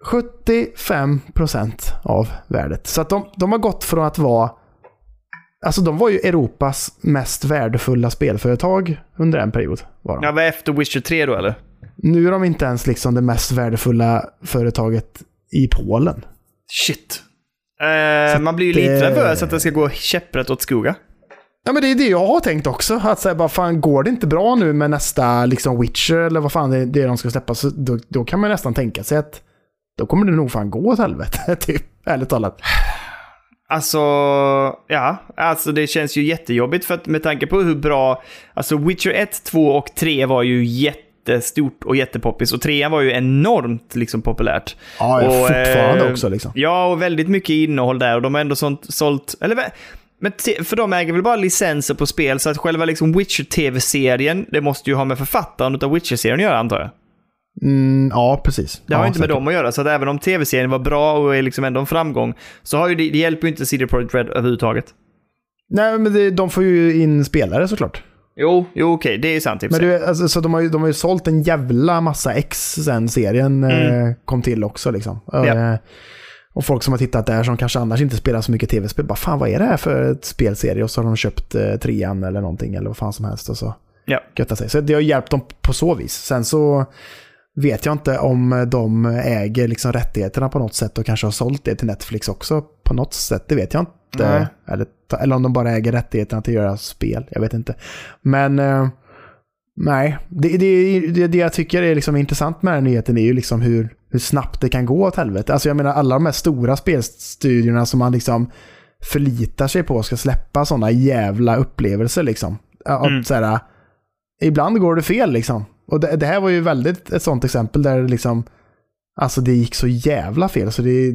75% av värdet. Så att de, de har gått från att vara... Alltså de var ju Europas mest värdefulla spelföretag under en period. Var de. Ja, vad efter Witcher 3 då, eller? Nu är de inte ens liksom det mest värdefulla företaget i Polen. Shit. Eh, man blir ju lite det- nervös att det ska gå käpprätt åt skoga. Ja men det är det jag har tänkt också. Att säga bara fan går det inte bra nu med nästa liksom Witcher eller vad fan det är det de ska släppa så då, då kan man nästan tänka sig att då kommer det nog fan gå åt helvete <laughs> typ. Ärligt talat. Alltså, ja, alltså det känns ju jättejobbigt för att med tanke på hur bra, alltså Witcher 1, 2 och 3 var ju jättestort och jättepoppis och 3 var ju enormt liksom populärt. Ja, ja, och, fortfarande eh, också liksom. Ja, och väldigt mycket innehåll där och de har ändå sånt, sålt, eller men för de äger väl bara licenser på spel så att själva liksom Witcher-tv-serien, det måste ju ha med författaren av Witcher-serien att göra antar jag. Mm, ja, precis. Det har ja, ju inte med säkert. dem att göra, så att även om tv-serien var bra och är liksom ändå en framgång, så har ju det, det hjälper ju inte CD Projekt Red överhuvudtaget. Nej, men det, de får ju in spelare såklart. Jo, jo okej, det är sant Men du, alltså, så de har, ju, de har ju sålt en jävla massa ex sen serien Mm. eh, kom till också. Liksom. Ja. Eh, och folk som har tittat där som kanske annars inte spelar så mycket tv-spel, bara fan vad är det här för ett spelserie? Och så har de köpt eh, trean eller någonting eller vad fan som helst och så Ja. göttat sig. Så det har hjälpt dem på så vis. Sen så vet jag inte om de äger liksom rättigheterna på något sätt och kanske har sålt det till Netflix också på något sätt. Det vet jag inte. Eller, eller om de bara äger rättigheterna till att göra spel. Jag vet inte. Men eh, nej, det, det, det, det jag tycker är liksom intressant med den här nyheten är ju liksom hur, hur snabbt det kan gå åt helvete. Alltså jag menar alla de här stora spelstudierna som man liksom förlitar sig på ska släppa sådana jävla upplevelser liksom. Att Mm. så här, ibland går det fel liksom. Och det, det här var ju väldigt ett sånt exempel där det liksom, alltså det gick så jävla fel så det är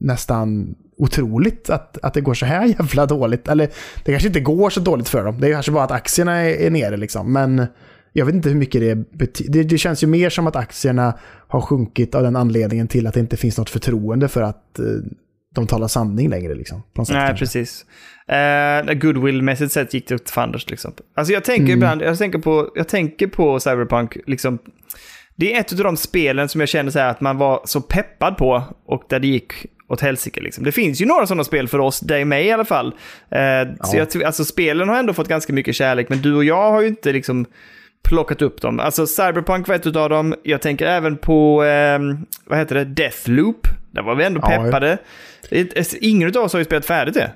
nästan otroligt att, att det går så här <laughs> jävla dåligt. Eller det kanske inte går så dåligt för dem. Det är kanske bara att aktierna är, är nere liksom. Men jag vet inte hur mycket det betyder. Det, det känns ju mer som att aktierna har sjunkit av den anledningen till att det inte finns något förtroende för att eh, de talar sanning längre liksom. Nej, kanske. precis. Uh, Goodwill-mässigt sett gick det åt fanders liksom. Alltså jag tänker Mm. ibland, jag tänker, på, jag tänker på Cyberpunk, liksom. Det är ett av de spelen som jag kände så här att man var så peppad på och där det gick åt helsike. Liksom. Det finns ju några sådana spel för oss, dig och mig i alla fall. Så Ja. jag, tror- alltså spelen har ändå fått ganska mycket kärlek, men du och jag har ju inte liksom plockat upp dem. Alltså Cyberpunk var ett av dem. Jag tänker även på, eh, vad heter det, Deathloop. Där var vi ändå Ja, peppade. Det- Ingen av oss har ju spelat färdigt det.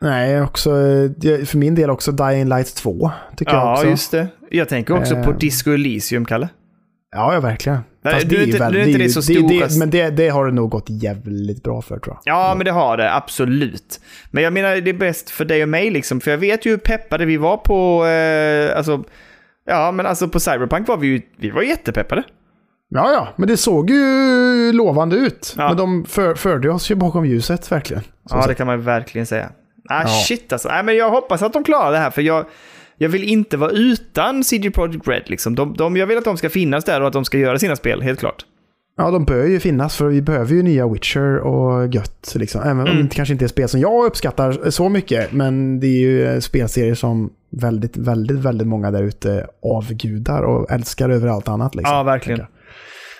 Nej, också, eh, det- för min del också Dying Light 2. Tycker jag Ja, också. just det. Jag tänker också på Eh. Disco Elysium, Kalle. Ja, ja, verkligen. Nej, du är inte- väl- du är inte det så stora- Men det, det har det nog gått jävligt bra för tror jag. Ja, men det har det. Absolut. Men jag menar, det är bäst för dig och mig liksom. För jag vet ju hur peppade vi var på... Eh, alltså, ja, men alltså på Cyberpunk var vi ju... Vi var jättepeppade. Ja, ja, men det såg ju lovande ut. Ja. Men de för, förde oss ju bakom ljuset verkligen. Ja, det kan man verkligen säga. Ah, Ja. Shit alltså. Nej, men jag hoppas att de klarar det här, för jag, jag vill inte vara utan CD Projekt Red. Liksom. De, de, jag vill att de ska finnas där och att de ska göra sina spel, helt klart. Ja, de bör ju finnas för vi behöver ju nya Witcher och gött. Liksom. Även Mm. om det kanske inte är spel som jag uppskattar så mycket. Men det är ju eh, spelserier som väldigt, väldigt, väldigt många där ute avgudar och älskar över allt annat. Liksom, Ja, verkligen.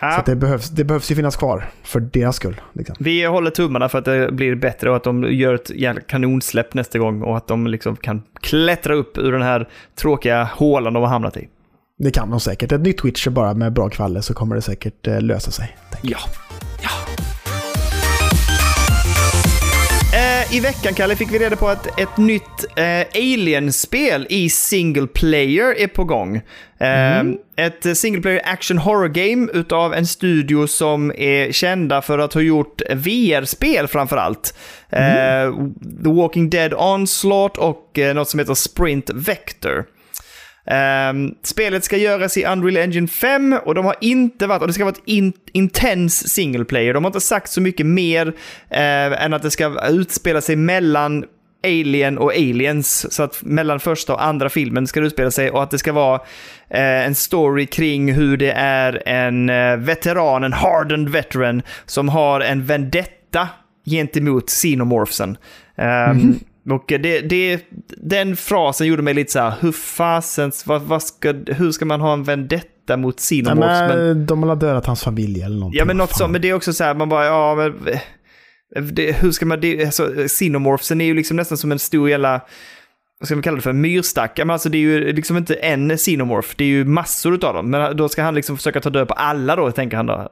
Ja, Så det, behövs, det behövs ju finnas kvar för deras skull. Liksom. Vi håller tummarna för att det blir bättre och att de gör ett kanonsläpp nästa gång och att de liksom kan klättra upp ur den här tråkiga hålan de har hamnat i. Det kan de säkert. Ett nytt Witcher bara med bra kvaller så kommer det säkert eh, lösa sig. Ja. ja. I veckan, Kalle, fick vi reda på att ett nytt eh, Alien-spel i single player är på gång. Eh, Ett single player action horror game utav en studio som är kända för att ha gjort VR-spel framför allt. Eh, The Walking Dead Onslaught och eh, något som heter Sprint Vector. Um, spelet ska göras i Unreal Engine 5 och de har inte varit, och det ska vara ett in, intens single player. De har inte sagt så mycket mer uh, än att det ska utspela sig mellan Alien och Aliens. Så att mellan första och andra filmen ska det utspela sig och att det ska vara eh, en story kring hur det är en eh, veteran, en hardened veteran, som har en vendetta gentemot xenomorphsen. Ehm, mhm. Och det, det, den frasen gjorde mig lite så här, hur fasens, vad, vad ska, hur ska man ha en vendetta mot Ja, xenomorphs? men, men, de har dödat hans familj eller någonting. ja, men något sånt, men det är också så här, man bara, ja, men... Det, hur ska man, det, alltså, xenomorphsen är ju liksom nästan som en stor jävla, vad ska man kalla det för, myrstack. Men alltså det är ju liksom inte en xenomorph, det är ju massor av dem. Men då ska han liksom försöka ta död på alla då, tänker han då.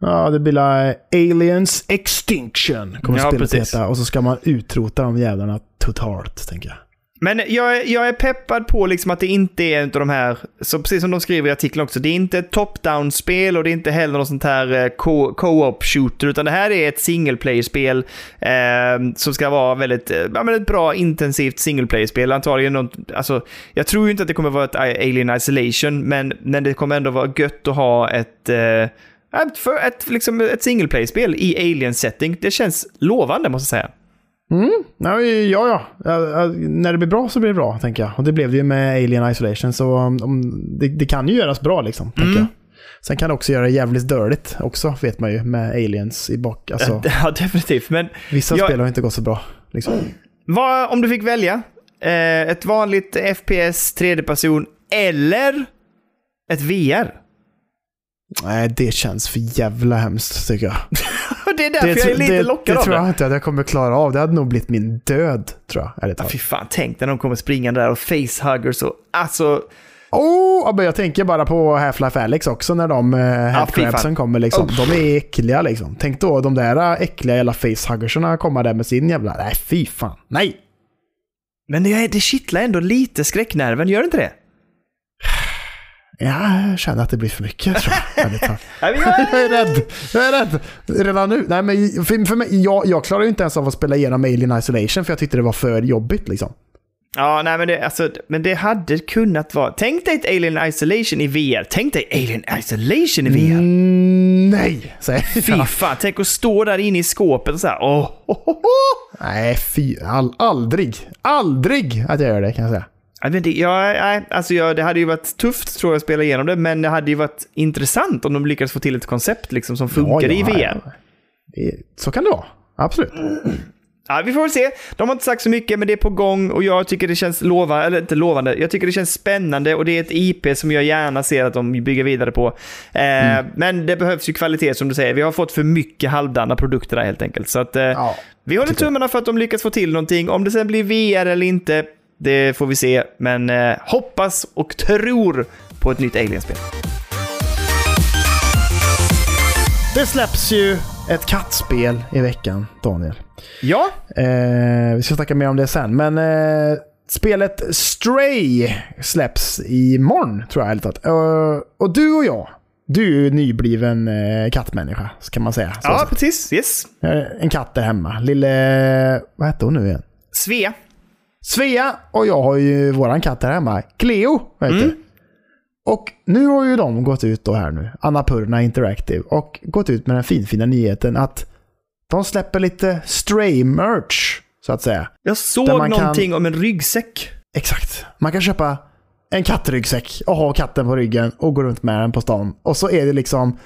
Ja, det blir la Aliens Extinction kommer Ja, spelet precis. heta. Och så ska man utrota de jävlarna totalt, tänker jag. Men jag, jag är peppad på liksom att det inte är en av de här, så precis som de skriver i artikeln också, det är inte ett top-down-spel och det är inte heller något sånt här eh, co- co-op shooter, utan det här är ett single player-spel eh, som ska vara väldigt, eh, ja, men ett bra intensivt single player-spel. Antagligen något, alltså, jag tror ju inte att det kommer vara ett Alien Isolation, men, men det kommer ändå vara gött att ha ett, eh, ett, för, ett, liksom ett single player-spel i Alien-setting. Det känns lovande måste jag säga. Ja, ja, ja. Ja. När det blir bra så blir det bra, tänker jag. Och det blev det ju med Alien Isolation, så um, det, det kan ju göras bra, liksom, tänker jag. Sen kan det också göra det jävligt dörligt också, vet man ju, med aliens i bak. Alltså, <laughs> Ja, definitivt. Men vissa jag- spel har inte gått så bra. Liksom. Vad, om du fick välja eh, ett vanligt FPS, tredje person eller ett VR? Nej, det känns för jävla hemskt, tycker jag. <laughs> det är därför jag är lite det, lockad det av tror det. jag inte att jag kommer klara av. Det hade nog blivit min död, tror jag. Ja, fy fan, tänk när de kommer springande där och facehuggers och alltså... Oh, jag tänker bara på Half-Life Alyx också när de uh, fy fan. headcrabsen kommer. Liksom. Oh. De är äckliga liksom. Tänk då de där äckliga jävla facehuggerserna komma där med sin jävla... Nej, fy fan. Nej! Men det, det kittlar ändå lite skräcknerven, gör det inte det? Ja, jag känner att det blir för mycket tror jag. <laughs> jag- är rädd. Jag är rädd. Redan nu. Nej, men för, för mig, jag, jag klarar ju inte ens av att spela igenom Alien Isolation för jag tyckte det var för jobbigt liksom. Ja, nej men det, alltså, men det hade kunnat vara... Tänk dig ett Alien Isolation i VR. Tänk dig Alien Isolation i VR. Mm, nej, säger Fy jag. fan, tänk att stå där inne i skåpet och så här. Oh, oh, oh. Nej, fy. All, aldrig. Aldrig att jag gör det kan jag säga. Jag vet inte, jag, nej, alltså jag, det hade ju varit tufft tror jag att spela igenom det, men det hade ju varit intressant om de lyckades få till ett koncept liksom, som funkade i VR. ja. Det- Så kan det vara. Absolut. Ja, vi får väl se. De har inte sagt så mycket, men det är på gång och jag tycker det känns lovande, eller inte lovande, jag tycker det känns spännande och det är ett IP som jag gärna ser att de bygger vidare på. Eh, Men det behövs ju kvalitet som du säger. Vi har fått för mycket halvdana produkter där helt enkelt. Så att, eh, Ja, vi håller tummarna för att de lyckas få till någonting. Om det sen blir VR eller inte, det får vi se. Men eh, hoppas och tror på ett nytt Alien-spel. Det släpps ju ett kattspel i veckan, Daniel. Ja, Eh, vi ska snacka mer om det sen, men eh, spelet Stray släpps imorgon, tror jag ärligt talat. Eh, och du och jag, du är ju nybliven eh, kattmänniska, kan man säga. Så, ja så. precis. Yes. Eh, En katt där hemma. Lille... Vad hette hon nu igen? Svea. Svea och jag har ju våran katt här hemma. Cleo heter det. Och nu har ju de gått ut då här nu, Annapurna Interactive, och gått ut med den finfina nyheten att de släpper lite stray-merch, så att säga. Jag såg man kan- någonting om en ryggsäck. Exakt. Man kan köpa en kattryggsäck och ha katten på ryggen och gå runt med den på stan. Och så är det liksom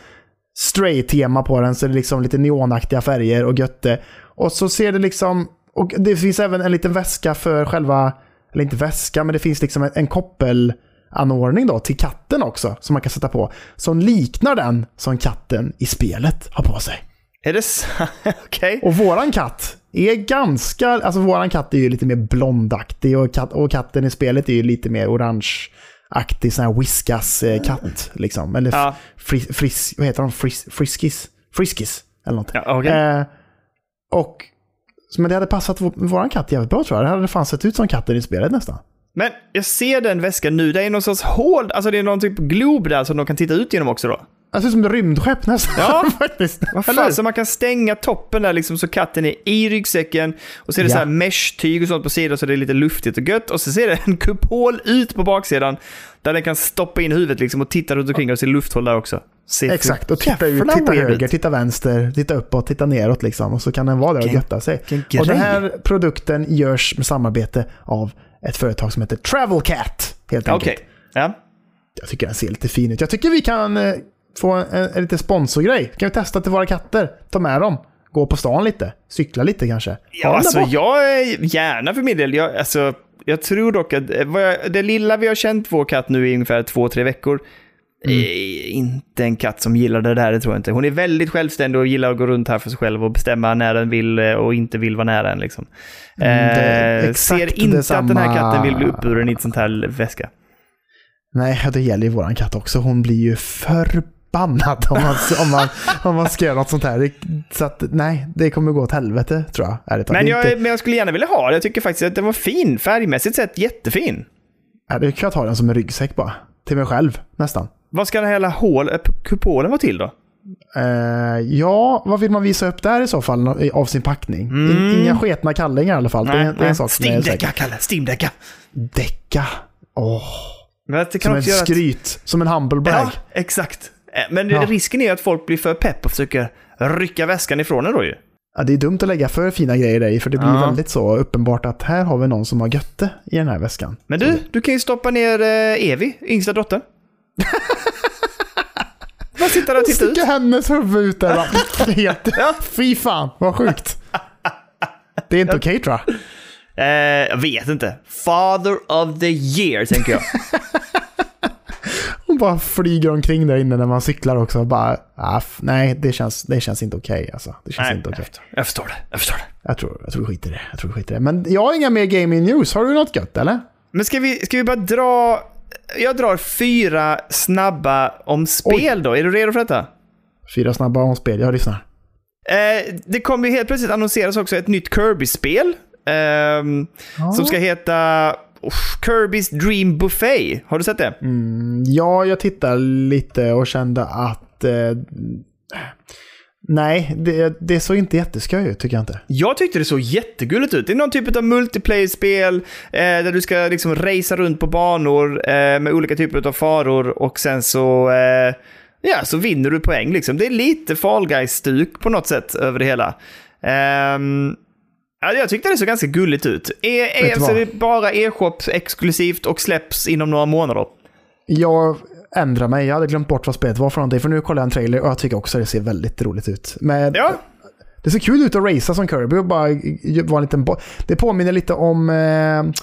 stray-tema på den, så det är liksom lite neonaktiga färger och götte. Och så ser det liksom, och det finns även en liten väska för själva, eller inte väska, men det finns liksom en, en koppelanordning då till katten också, som man kan sätta på. Som liknar den som katten i spelet har på sig. Är det? <laughs> Okej. Och våran katt är ganska, alltså våran katt är ju lite mer blondaktig och, katt, och katten i spelet är ju lite mer orangeaktig, sån här whiskas-katt liksom. Eller Ja. fris, fris, vad heter de? Fris, friskis? Friskis, eller något. Ja, okej. Eh, och, men det hade passat vår, våran katt jävligt bra tror jag. Det hade fan sett ut som katten i spelet nästan. Men jag ser den väskan nu. Det är någon sorts hål, alltså det är någon typ glob där som de kan titta ut genom också då. Det ser ut som ett rymdskepp nästan. Ja. <laughs> faktiskt. Vad fan, så man kan stänga toppen där liksom så katten är i ryggsäcken. Och så är det Ja. så här mesh-tyg och sånt på sidan så det är lite luftigt och gött. Och så ser det en kupol ut på baksidan. Där den kan stoppa in huvudet liksom och titta runt omkring och se lufthåll där också. För Exakt, och titta, ut, titta höger, titta vänster, titta uppåt, titta neråt liksom. Och så kan den vara där och götta sig. Och den här produkten görs med samarbete av ett företag som heter Travelcat. Helt enkelt. Okej. Ja. Jag tycker den ser lite fin ut. Jag tycker vi kan eh, få en, en, en liten sponsorgrej. Kan vi testa till våra katter? Ta med dem. Gå på stan lite. Cykla lite kanske. Ja, alltså jag är gärna för min del. Jag, alltså, jag tror dock att eh, jag, det lilla vi har känt vår katt nu i ungefär två, tre veckor Mm. är inte en katt som gillar det där, det tror jag inte. Hon är väldigt självständig och gillar att gå runt här för sig själv och bestämma när den vill eh, och inte vill vara nära en. Liksom. Mm, Eh, ser inte att den här detsamma. katten vill bli uppburen i ett sånt här väska. Nej, det gäller ju våran katt också. Hon blir ju bannad om man, om man, om man ska göra något sånt här. Så att, nej, det kommer gå åt helvete tror jag. Ärligt. Men jag, inte, men jag skulle gärna vilja ha det. Jag tycker faktiskt att den var fin. Färgmässigt sett jättefin. ja, det kan jag ta den som en ryggsäck bara. Till mig själv, nästan. Vad ska den här hela hål, äh, kupolen vara till då? Eh, ja, vad vill man visa upp där i så fall av sin packning? In, inga sketna kallingar i alla fall. det, är, det är en sak. Kalle. Steam-däcka. Däcka. Åh, kan som en att- skryt. Som en humble brag. Ja, exakt. Eh, Men Ja. risken är ju att folk blir för pepp och försöker rycka väskan ifrån en då ju. Ja, det är dumt att lägga för fina grejer i, för det blir Ja. väldigt så uppenbart att här har vi någon som har götte i den här väskan. Men du, du kan ju stoppa ner eh, Evi, yngsta dottern. <laughs> Bara sitta där och titta ut. Sticka hennes huvud ut där. <laughs> Ja. Fy fan, vad sjukt. Det är inte okej tror jag. Eh, jag vet inte. Father of the year, tänker jag. <laughs> Bara flyger omkring där inne när man cyklar också. Bara, ah, f- nej, det känns, det känns inte okej alltså. Det känns Nej, inte okej. jag förstår det. Jag förstår det. Jag tror, jag tror vi skiter i det. Jag tror vi skiter i det. Men jag har inga mer gaming news. Har du något gött eller? Men ska vi, ska vi bara dra... Jag drar fyra snabba om spel då. Är du redo för detta? Fyra snabba om spel. Jag lyssnar. Eh, det kommer ju helt plötsligt annonseras också ett nytt Kirby-spel. ehm, Som ska heta uff, Kirby's Dream Buffet. Har du sett det? Mm, ja, jag tittar lite och kände att... Eh, nej, det, det såg inte jätteskoj ut tycker jag inte. Jag tyckte det såg jättegulligt ut. Det är någon typ av multiplayer-spel eh, där du ska liksom racea runt på banor eh, med olika typer av faror och sen så, eh, ja, så vinner du poäng. Liksom. Det är lite Fall Guys-stuk på något sätt över det hela. Ehm, ja, jag tyckte det såg ganska gulligt ut. Är, är, Vet du så vad? det är bara e-shop exklusivt och släpps inom några månader. Jag ändrar mig. Jag hade glömt bort vad spelet var för någonting. För nu kollar jag en trailer och jag tycker också det ser väldigt roligt ut. Med, Ja, Det ser kul ut att racea som Kirby och bara vara en liten Det påminner lite om eh,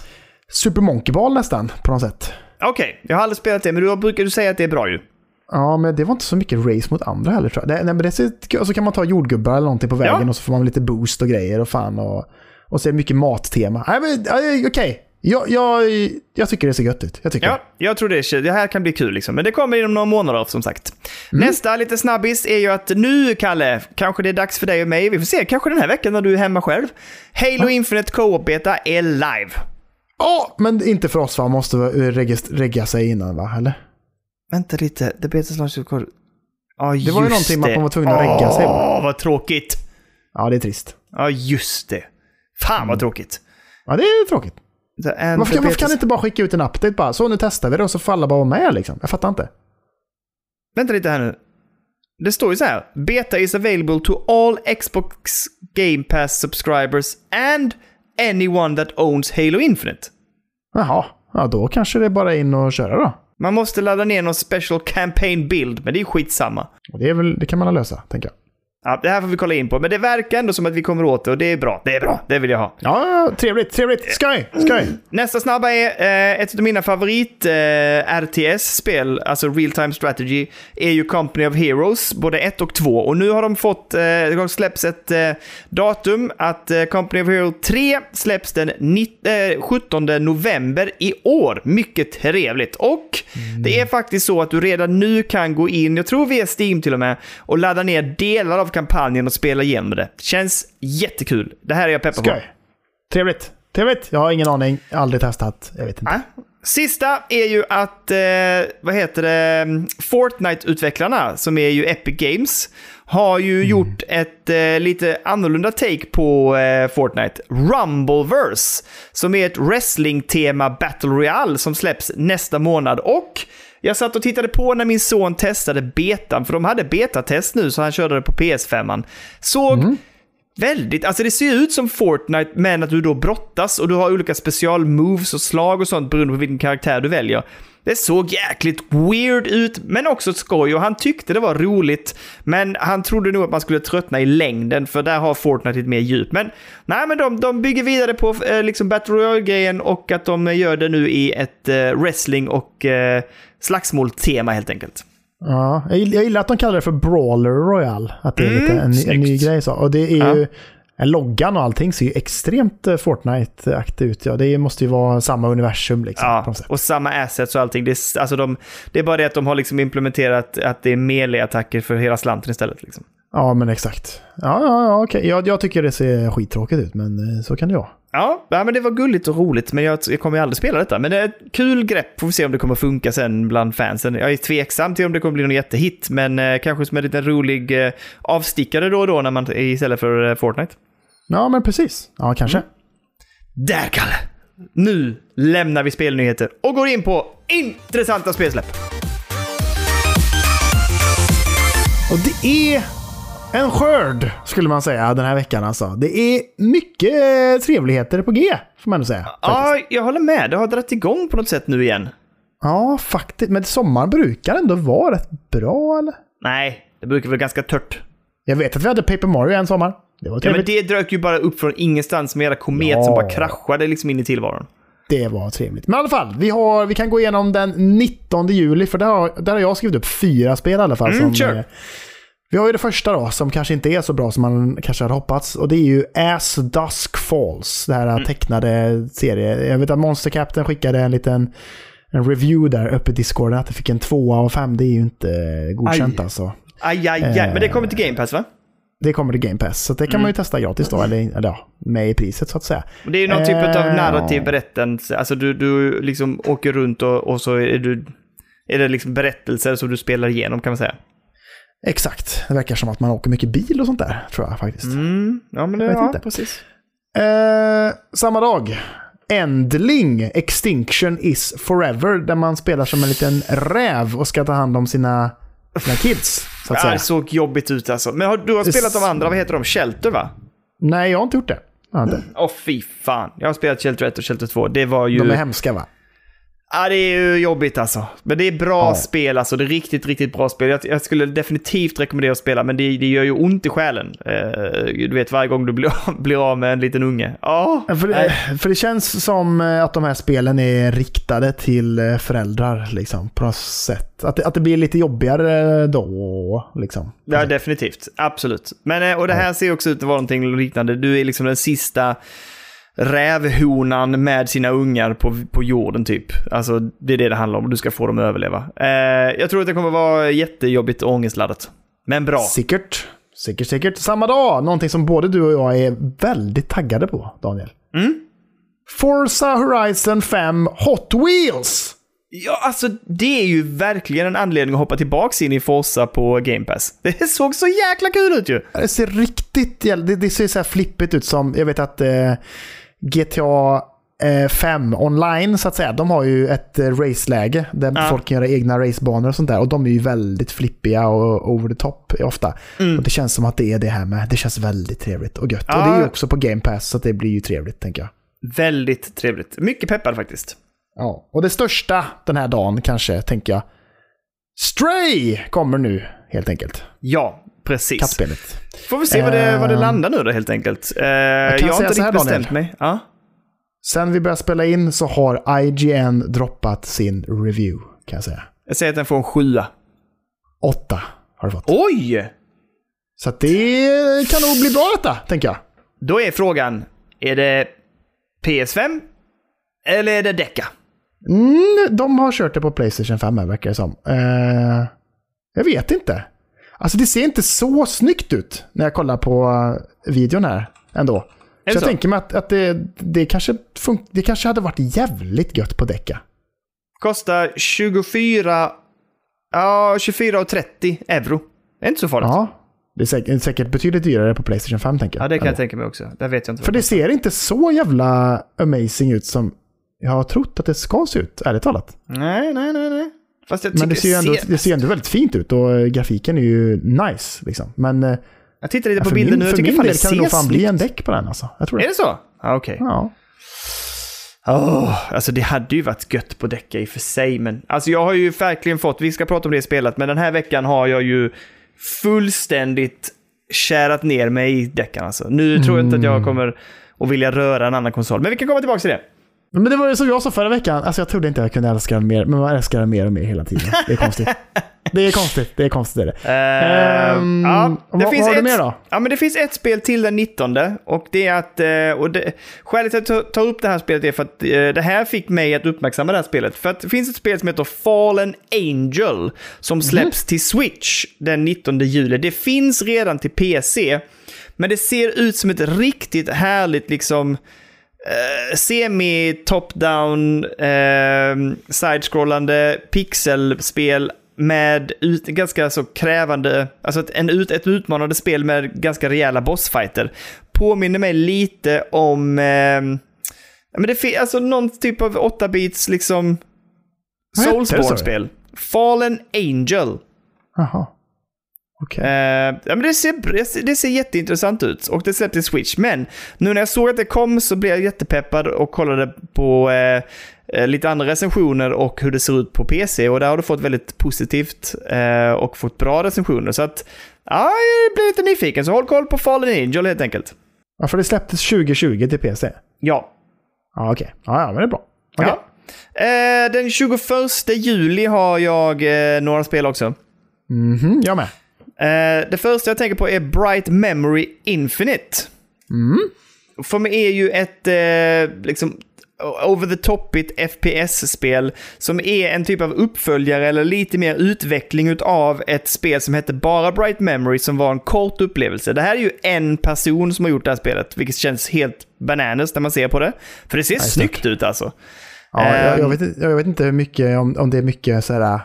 Super Monkey Ball nästan på något sätt. okej. Jag har aldrig spelat det, men du brukar du säga att det är bra ju. Ja, men det var inte så mycket race mot andra heller tror jag. Det, nej, men det och så kan man ta jordgubbar eller någonting på vägen Ja. och så får man lite boost och grejer och fan och, och så är det mycket mattema. Nej, men ja, okej. Jag, jag, jag tycker det ser gött ut. Jag tycker Ja, jag tror det, det här kan bli kul liksom. Men det kommer inom några månader som sagt. Mm. Nästa lite snabbis är ju att nu, Kalle, kanske det är dags för dig och mig. Vi får se, kanske den här veckan när du är hemma själv. Halo Infinite Co-op-beta är live. Ja, men inte för oss va? Måste regga sig innan va? Eller? Vänta lite, slash record. Ja, Det var ju just någonting man var tvungen att regga sig, va? Åh, vad tråkigt. Ja, det är trist. Ja, just det. Fan Mm. vad tråkigt. Ja, det är tråkigt. Varför varför kan ni inte bara skicka ut en update bara? Så nu testar vi det och så får alla bara vara med liksom. Jag fattar inte. Vänta lite här nu. Det står ju så här. Beta is available to all Xbox Game Pass subscribers and anyone that owns Halo Infinite. Jaha, ja då kanske det är bara in och köra då. Man måste ladda ner någon special campaign build, men det är skitsamma. Det, är väl, det kan man lösa, tänker jag. Ja, det här får vi kolla in på, men det verkar ändå som att vi kommer åt det och det är bra. Det är bra, det vill jag ha. Ja, trevligt, trevligt. Skoj, skoj. Nästa snabba är eh, ett av mina favorit eh, RTS-spel, alltså Real Time Strategy, är ju Company of Heroes, både 1 och 2. Och nu har de fått, eh, det har släppts ett eh, datum att eh, Company of Heroes 3 släpps den 19, eh, 17 november i år. Mycket trevligt. Och det är faktiskt så att du redan nu kan gå in, jag tror via Steam till och med, och ladda ner delar av kampanjen och spela igenom det. Känns jättekul. Det här är jag peppad på. Trevligt. Trevligt. Jag har ingen aning. Aldrig testat. Jag vet inte. Nej. Sista är ju att, eh, vad heter det, Fortnite-utvecklarna, som är ju Epic Games, har ju gjort ett eh, lite annorlunda take på eh, Fortnite. Rumbleverse, som är ett wrestling-tema Battle Royale som släpps nästa månad. Och jag satt och tittade på när min son testade betan, för de hade betatest nu, så han körde det på PS5. Såg mm väldigt, alltså det ser ut som Fortnite, men att du då brottas och du har olika specialmoves och slag och sånt beroende på vilken karaktär du väljer. Det såg jäkligt weird ut, men också skoj och han tyckte det var roligt. Men han trodde nog att man skulle tröttna i längden, för där har Fortnite lite mer djup. Men nej, men de, de bygger vidare på eh, liksom Battle Royale-grejen och att de gör det nu i ett eh, wrestling och eh, slagsmål-tema helt enkelt. Ja, jag gill- jag gillar att de kallar det för Brawler Royale. Att det är Mm, lite en, en ny grej så. Och det är Ja. ju Loggan och allting ser ju extremt eh, Fortnite-aktigt ut. Ja, det måste ju vara samma universum liksom. Ja, och samma assets och allting. Det är, alltså de, det är bara det att de har liksom implementerat att det är melee-attacker för hela slanten istället. Liksom. Ja, men exakt. Ja, ja, ja okej. Jag, jag tycker det ser skittråkigt ut, men eh, så kan det vara. Ja, men det var gulligt och roligt, men jag, jag kommer ju aldrig spela detta. Men det är ett kul grepp, får vi se om det kommer funka sen bland fansen. Jag är tveksam till om det kommer bli någon jättehit, men eh, kanske som en liten rolig eh, avstickare då och då när man, istället för eh, Fortnite. Ja, men precis. Ja, kanske. Där, Kalle! Nu lämnar vi spelnyheter och går in på intressanta spelsläpp. Och det är en skörd, skulle man säga, den här veckan alltså. Det är mycket trevligheter på G, får man ändå säga. faktiskt. Ja, jag håller med. Det har dragit igång på något sätt nu igen. Ja, faktiskt. Men sommaren brukar ändå vara rätt bra, eller? Nej, det brukar vara ganska tört. Jag vet att vi hade Paper Mario en sommar. Det var Ja, men trevligt. det dök ju bara upp från ingenstans med era komet Ja. som bara kraschade liksom in i tillvaron. det... var trevligt. Men i alla fall, vi, har, vi kan gå igenom den 19 juli, för där har, där har jag skrivit upp fyra spel i alla fall. Mm, som, kör. Eh, vi har ju det första då, som kanske inte är så bra som man kanske hade hoppats. Och det är ju As Dusk Falls, det här Mm. tecknade serie. Jag vet att Monster Captain skickade en liten en review där uppe i Discorden, att det fick en tvåa av fem. Det är ju inte godkänt Aj. alltså. Aj, aj, aj. Men det kommer till Game Pass, va? Det kommer till Game Pass, så det kan Mm. man ju testa gratis då, eller, eller ja, med i priset så att säga. Det är ju någon typ av Eh, narrativ berättelse. Alltså du, du liksom åker runt och, och så är, du, är det liksom berättelser som du spelar igenom kan man säga. Exakt, det verkar som att man åker mycket bil och sånt där, tror jag faktiskt. Mm, ja men det, vet ja, inte. precis. Eh, samma dag. Endling, Extinction is forever, där man spelar som en liten räv och ska ta hand om sina, sina kids. Så att säga. det såg jobbigt ut alltså. Men har, du har spelat de andra, vad heter de? Shelter va? Nej, jag har inte gjort det. Jag. Åh fy fan. Jag har spelat Shelter 1 och Shelter 2. Det var ju... De är hemska va? Ja, det är ju jobbigt alltså. Men det är bra Ja. spel alltså. Det är riktigt, riktigt bra spel. Jag, jag skulle definitivt rekommendera att spela, men det, det gör ju ont i själen. Eh, du vet, varje gång du blir, <laughs> blir av med en liten unge. Ja, För det, för det känns som eh, att de här spelen är riktade till eh, föräldrar liksom, på något sätt. Att att det blir lite jobbigare då. Liksom. Ja, definitivt. Absolut. Men, eh, och det här ser också ut att vara någonting liknande. Du är liksom den sista rävhonan med sina ungar på, på jorden typ. Alltså, det är det det handlar om. Du ska få dem att överleva. Eh, jag tror att det kommer vara jättejobbigt och ångestladdat. Men bra. Säkert. Säkert, säkert. Samma dag, någonting som både du och jag är väldigt taggade på, Daniel. Mm. Forza Horizon 5 Hot Wheels! Ja, alltså det är ju verkligen en anledning att hoppa tillbaka in i Forza på Game Pass. <laughs> Det såg så jäkla kul ut ju! Det ser riktigt det, det ser så här flippigt ut som, jag vet att eh, GTA eh, 5 online så att säga, de har ju ett eh, raceläge där Ja. folk kan göra egna racebanor och sånt där. Och de är ju väldigt flippiga och over the top ofta. Och det känns som att det är det här med. Det känns väldigt trevligt och gött. Och Ja. det är ju också på Game Pass så att det blir ju trevligt tänker jag. Väldigt trevligt. Mycket peppad faktiskt. Ja. Och det största den här dagen kanske, tänker jag. Stray kommer nu, helt enkelt. Ja, precis. Kattspelet. Får vi se vad det, vad det Eh, landar nu då helt enkelt. Eh, jag, kan har inte riktigt bestämt mig. Ja. Sen vi började spela in så har IGN droppat sin review, kan jag säga. Jag säger att den får en sjua. Åtta har det fått. Oj! Så det kan nog bli bra detta, tänker jag. Då är frågan, är det PS5 eller är det Deca? Mm, de har kört det på Playstation 5 här, verkar det som. Eh, jag vet inte. Alltså det ser inte så snyggt ut när jag kollar på eh, videon här ändå. det Så jag så? tänker mig att, att det, det, kanske fun- det kanske hade varit jävligt gött på Deca. Kostar 24... Ja, 24,30 euro. Det är inte så farligt. Ja, Ja, det är säkert, säkert betydligt dyrare på Playstation 5 tänker jag. det kan jag ändå. tänka mig också. Där vet jag inte. För det ser inte så jävla amazing ut som jag har trott att det ska se ut, ärligt talat. Nej, nej, nej, nej. Jag Men det ser ju ändå, ser- det ser ändå väldigt fint ut och eh, grafiken är ju nice. Liksom. Men eh, Jag tittar lite på bilden nu. Jag för tycker fan det kan det ser nog fan bli en däck på den alltså. Jag tror Är det. det så? Ja, okej. Ja. Åh, alltså det hade ju varit gött på däcka i och för sig, men alltså jag har ju verkligen fått, vi ska prata om det i spelet, men den här veckan har jag ju fullständigt kärat ner mig i däcken alltså. Nu tror jag inte att Mm. jag kommer att vilja röra en annan konsol, men vi kan komma tillbaka till det. Men det var ju som jag sa förra veckan, alltså jag trodde inte jag kunde älska den mer, men man älskar den mer och mer hela tiden. Det är konstigt. <laughs> det är konstigt, det är konstigt. Är det. Ehm, Ehm, ja, det vad, finns vad ett, mer då? Ja, men det finns ett spel till den 19 och det är att... eh, Och det, skälet till att jag tar upp det här spelet är för att eh, det här fick mig att uppmärksamma det här spelet. För att det finns ett spel som heter Fallen Angel som släpps till Switch den 19 juli. Det finns redan till PC, men det ser ut som ett riktigt härligt liksom eh, semi-top-down, eh, side-scrollande pixelspel med ut, ganska så krävande, alltså ett, en ut, ett utmanande spel med ganska rejäla bossfighter. Påminner mig lite om, eh, men det fin- alltså någon typ av 8-bits liksom? Soulsborne-spel. Fallen Angel. Jaha. Okej. Eh, ja, men det, ser, det ser jätteintressant ut och det släpptes till Switch. Men nu när jag såg att det kom så blev jag jättepeppad och kollade på eh, eh, lite andra recensioner och hur det ser ut på PC. Och där har du fått väldigt positivt eh, och fått bra recensioner. Så att, ja, jag blir lite nyfiken. Så håll koll på Fallen Angel helt enkelt. Ja, för det släpptes 2020 till PC. Ja. Ja, okej. Ja, ja, men det är bra. Okej. ja. Eh, den 21 juli har jag eh, några spel också. Mhm, jag med. Eh, det första jag tänker på är Bright Memory Infinite. För mig är ju ett eh, liksom over the topigt FPS-spel som är en typ av uppföljare eller lite mer utveckling av ett spel som hette bara Bright Memory som var en kort upplevelse. Det här är ju en person som har gjort det här spelet, vilket känns helt bananas när man ser på det. För det ser snyggt ut alltså. Ja, jag, jag, Ehm. vet, inte- jag vet inte mycket, om, om det är mycket så här uh,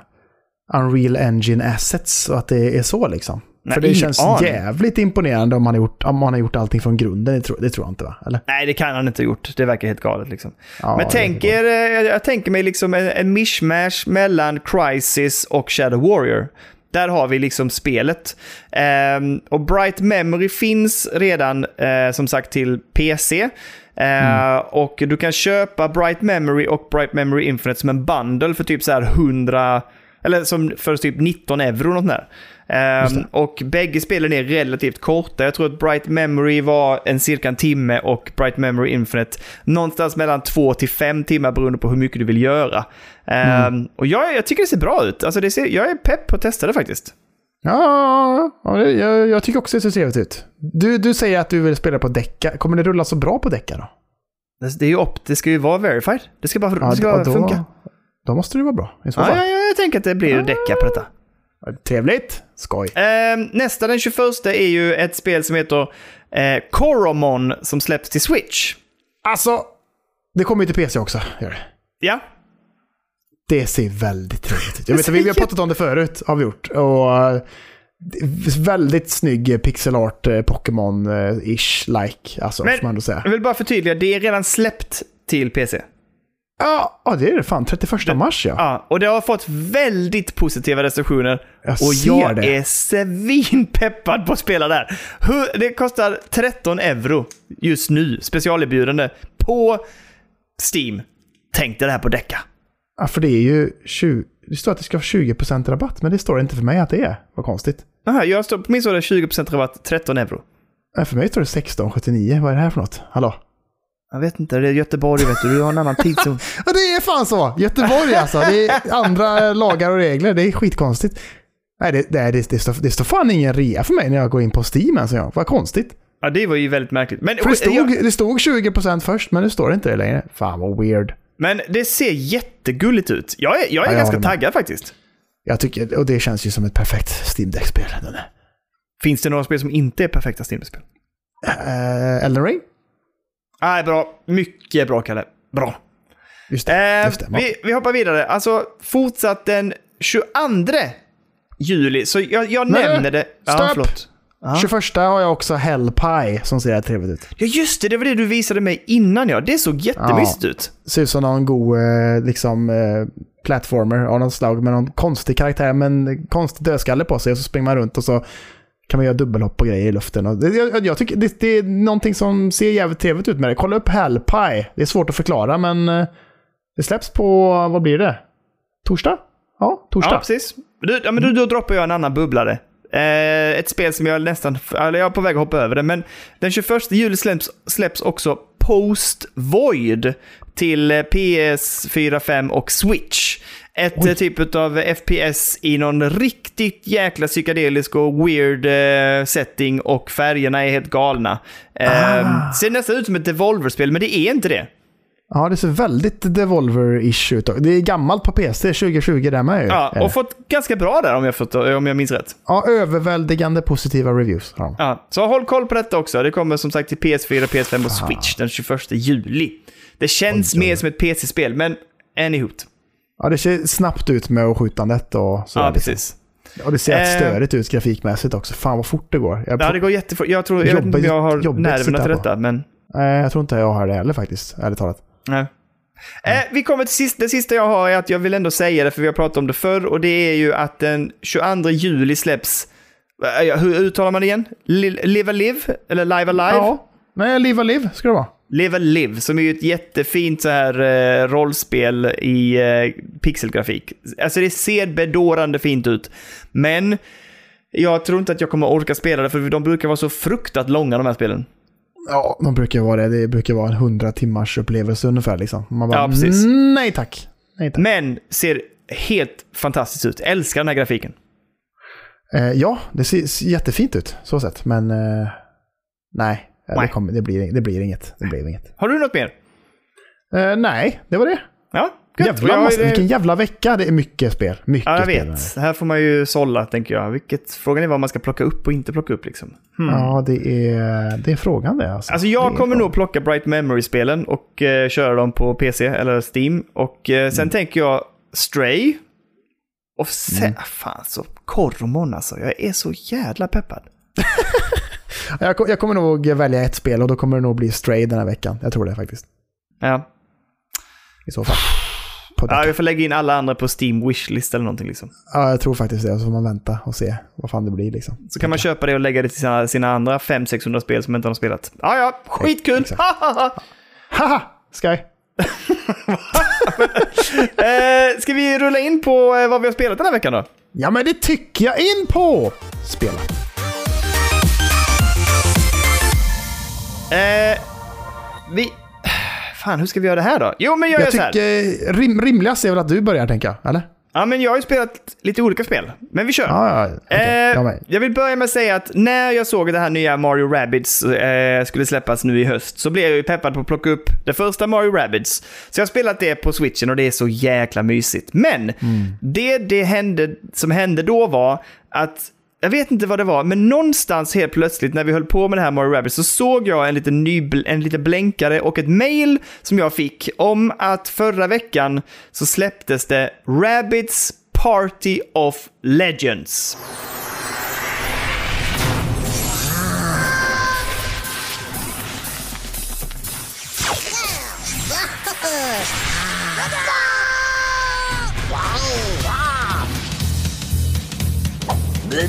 Unreal Engine Assets och att det är så liksom. Nej, För det känns aning. jävligt imponerande om man, har gjort, om man har gjort allting från grunden. Det tror, det tror jag inte va? Eller? Nej, det kan han inte ha gjort. Det verkar helt galet liksom. Ja, Men tänk er, eh, jag, jag tänker mig liksom en, en mishmash mellan Crisis och Shadow Warrior. Där har vi liksom spelet. Ehm, och Bright Memory finns redan eh, som sagt till PC. Eh, Mm. Och du kan köpa Bright Memory och Bright Memory Infinite som en bundle för typ så här 100, eller som för typ 19 euro något där. Ehm, och bägge spelen är relativt korta. Jag tror att Bright Memory var en cirka en timme och Bright Memory Infinite någonstans mellan två till fem timmar beroende på hur mycket du vill göra. Ehm, Och jag, jag tycker det ser bra ut. Alltså det ser, jag är pepp på att testa det faktiskt. Ja, jag, jag tycker också det ser trevligt ut. Du, du säger att du vill spela på däcka. Kommer det rulla så bra på däcka då? Det, det är ju upp, det ska ju vara verified. Det ska bara, det ska bara då, funka. Då måste det vara bra i så fall. ja, ja, jag tänker att det blir däcka på detta. Trevligt. Skoj. Ehm, nästa, den 21, är ju ett spel som heter eh, Coromon som släpps till Switch. Alltså, det kommer ju till PC också. Gör det. Ja, Det ser väldigt trevligt ut. Jag vet, vi vi har pratat om det förut, har vi gjort. Och, eh, väldigt snygg pixel art eh, Pokémon-ish like, alltså, Men- man ändå säga. jag vill bara förtydliga, det är redan släppt till PC. Ja, ja, det är det fan. 31 mars ja. Ja, och det har fått väldigt positiva recensioner. Jag och jag det. är svinpeppad på att spela där. Det kostar 13 euro just nu, specialerbjudande, på Steam. Tänk dig det här på Decca. ja. För det är ju 20... Det står att det ska vara 20% rabatt, men det står inte för mig att det är. Vad konstigt. Aha, jag står, på min står det 20% rabatt, 13 euro. Ja, För mig står det 16,79. Vad är det här för något? Hallå? Jag vet inte, det är Göteborg vet du, du har en annan tidszon. <laughs> Ja, det är fan så! Göteborg alltså. Det är andra lagar och regler. Det är skitkonstigt. Nej, det, det, det, det, står, det står fan ingen rea för mig när jag går in på Steam en gång. Vad konstigt. Ja, det var ju väldigt märkligt. Men, För det stod, jag, det stod 20% först, men nu står det inte det längre. Fan vad weird. men det ser jättegulligt ut. Jag är, jag är Ja, jag ganska med. taggad faktiskt. Jag tycker, och det känns ju som ett perfekt Steam Deck-spel. Finns det några spel som inte är perfekta Steam-spel? Eh, Elden Ring? Nej, bra. Mycket bra, Kalle. Bra. Just det. Eh, just det. vi, vi hoppar vidare. Alltså, fortsatt den 22 juli. Så jag, jag Nej, nämner det. Ja, stopp! förlåt. Ja. 21 har jag också Hell Pie som ser trevligt ut. ja, just det. Det var det du visade mig innan, ja. Det såg jättemysigt ut. Ser ut som någon god eh, liksom, eh, platformer av något slag med någon konstig karaktär med en konstig dödskalle på sig och så springer man runt och så kan man göra dubbelhopp och grejer i luften. Och det, jag, jag tycker det, det är någonting som ser jävligt trevligt ut med det. Kolla upp Hell Pie. Det är svårt att förklara men eh, det släpps på, vad blir det? Torsdag? Ja, torsdag. Ja, precis. Du, ja, men då, då droppar jag en annan bubblare. Eh, ett spel som jag nästan, eller jag är på väg att hoppa över det, men den 21 juli släpps, släpps också Post Void till eh, PS4, 5 och Switch. Ett Oj. eh, typ av FPS i någon riktigt jäkla psykedelisk och weird eh, setting och färgerna är helt galna. Eh, Ah. Ser nästan ut som ett Devolver-spel, men det är inte det. Ja, det ser väldigt Devolver-ish ut. Det är gammalt på PC, 2020 där med ju. Ja, det. och fått ganska bra där om jag, fått, om jag minns rätt. ja, överväldigande positiva reviews. har de. Ja, så håll koll på detta också. Det kommer som sagt till PS4, PS5 och Ah. Switch den 21 juli. Det känns mer som ett PC-spel, men anywho. Ja, det ser snabbt ut med skjutandet och så. Ja, liksom. precis. Och det ser Eh. störigt ut grafikmässigt också. Fan vad fort det går. Jag, Ja, det går jättefort. Jag, tror, jag vet inte om jag har nerverna till på. detta, men... Nej, jag tror inte jag har det heller faktiskt, ärligt talat. Nej. Eh, vi kommer till sist, det sista jag har är att jag vill ändå säga det, för vi har pratat om det förr, och det är ju att den 22 juli släpps... eh, Hur uttalar man det igen? Li- Live a Live? Eller Live Alive? Ja. Nej, Live a Live ska det vara. Live a Live, som är ju ett jättefint så här eh, rollspel i eh, pixelgrafik. Alltså det ser bedårande fint ut. Men jag tror inte att jag kommer orka spela det, för de brukar vara så fruktat långa de här spelen. Ja, de brukar vara det. Det brukar vara en 100 timmars upplevelse ungefär liksom. Man bara, Ja, precis. "Mm, nej tack. Nej tack. Men ser helt fantastiskt ut. Älskar den här grafiken. Eh, ja, det ser, jättefint ut så sett. Men Eh, Nej. Det, kommer, det, blir, det blir inget. Det blir inget. Har du något mer? Eh, nej, det var det. Ja, gött. Jävla Jag- massa, det- vilken jävla vecka. Det är mycket spel. Mycket Ja, jag spel. vet. Här får man ju sålla, tänker jag. Vilket, frågan är vad man ska plocka upp och inte plocka upp liksom. Hmm. Ja, det är, det är frågan det alltså. Alltså Det jag är kommer nog plocka Bright Memory-spelen och eh, köra dem på PC eller Steam. Och eh, sen tänker jag Stray. Och sen, fan så Kormon alltså. Jag är så jävla peppad. <laughs> Jag, jag kommer nog välja ett spel och då kommer det nog bli Stray den här veckan. Jag tror det faktiskt. Ja. I så fall. Ja, vi får lägga in alla andra på Steam Wishlist eller någonting liksom. Ja, jag tror faktiskt det. Och så får man vänta och se vad fan det blir liksom. Så kan man köpa det och lägga det till sina, sina andra 500-600 spel som inte har spelat. Ja, ja, skitkul! Hahaha. Haha! Sky! <laughs> eh, ska vi rulla in på eh, vad vi har spelat den här veckan då? Ja, men det tycker jag in på! Spela. Eh, vi... Fan, hur ska vi göra det här då? Jo, men jag, gör Jag så här. tycker rim, rimligast är väl att du börjar tänka, eller? Ja, men jag har ju spelat lite olika spel. Men vi kör. Ja. okej. Eh, jag jag vill börja med att säga att när jag såg det här nya Mario Rabbids eh, skulle släppas nu i höst så blev jag ju peppad på att plocka upp det första Mario Rabbids. Så jag har spelat det på switchen och det är så jäkla mysigt. Men det, det hände, som hände då var att jag vet inte vad det var, men någonstans helt plötsligt när vi höll på med det här Mario Rabbit så såg jag en liten, ny, en liten blänkare och ett mail som jag fick om att förra veckan så släpptes det “Rabbits Party of Legends. <laughs> Oj,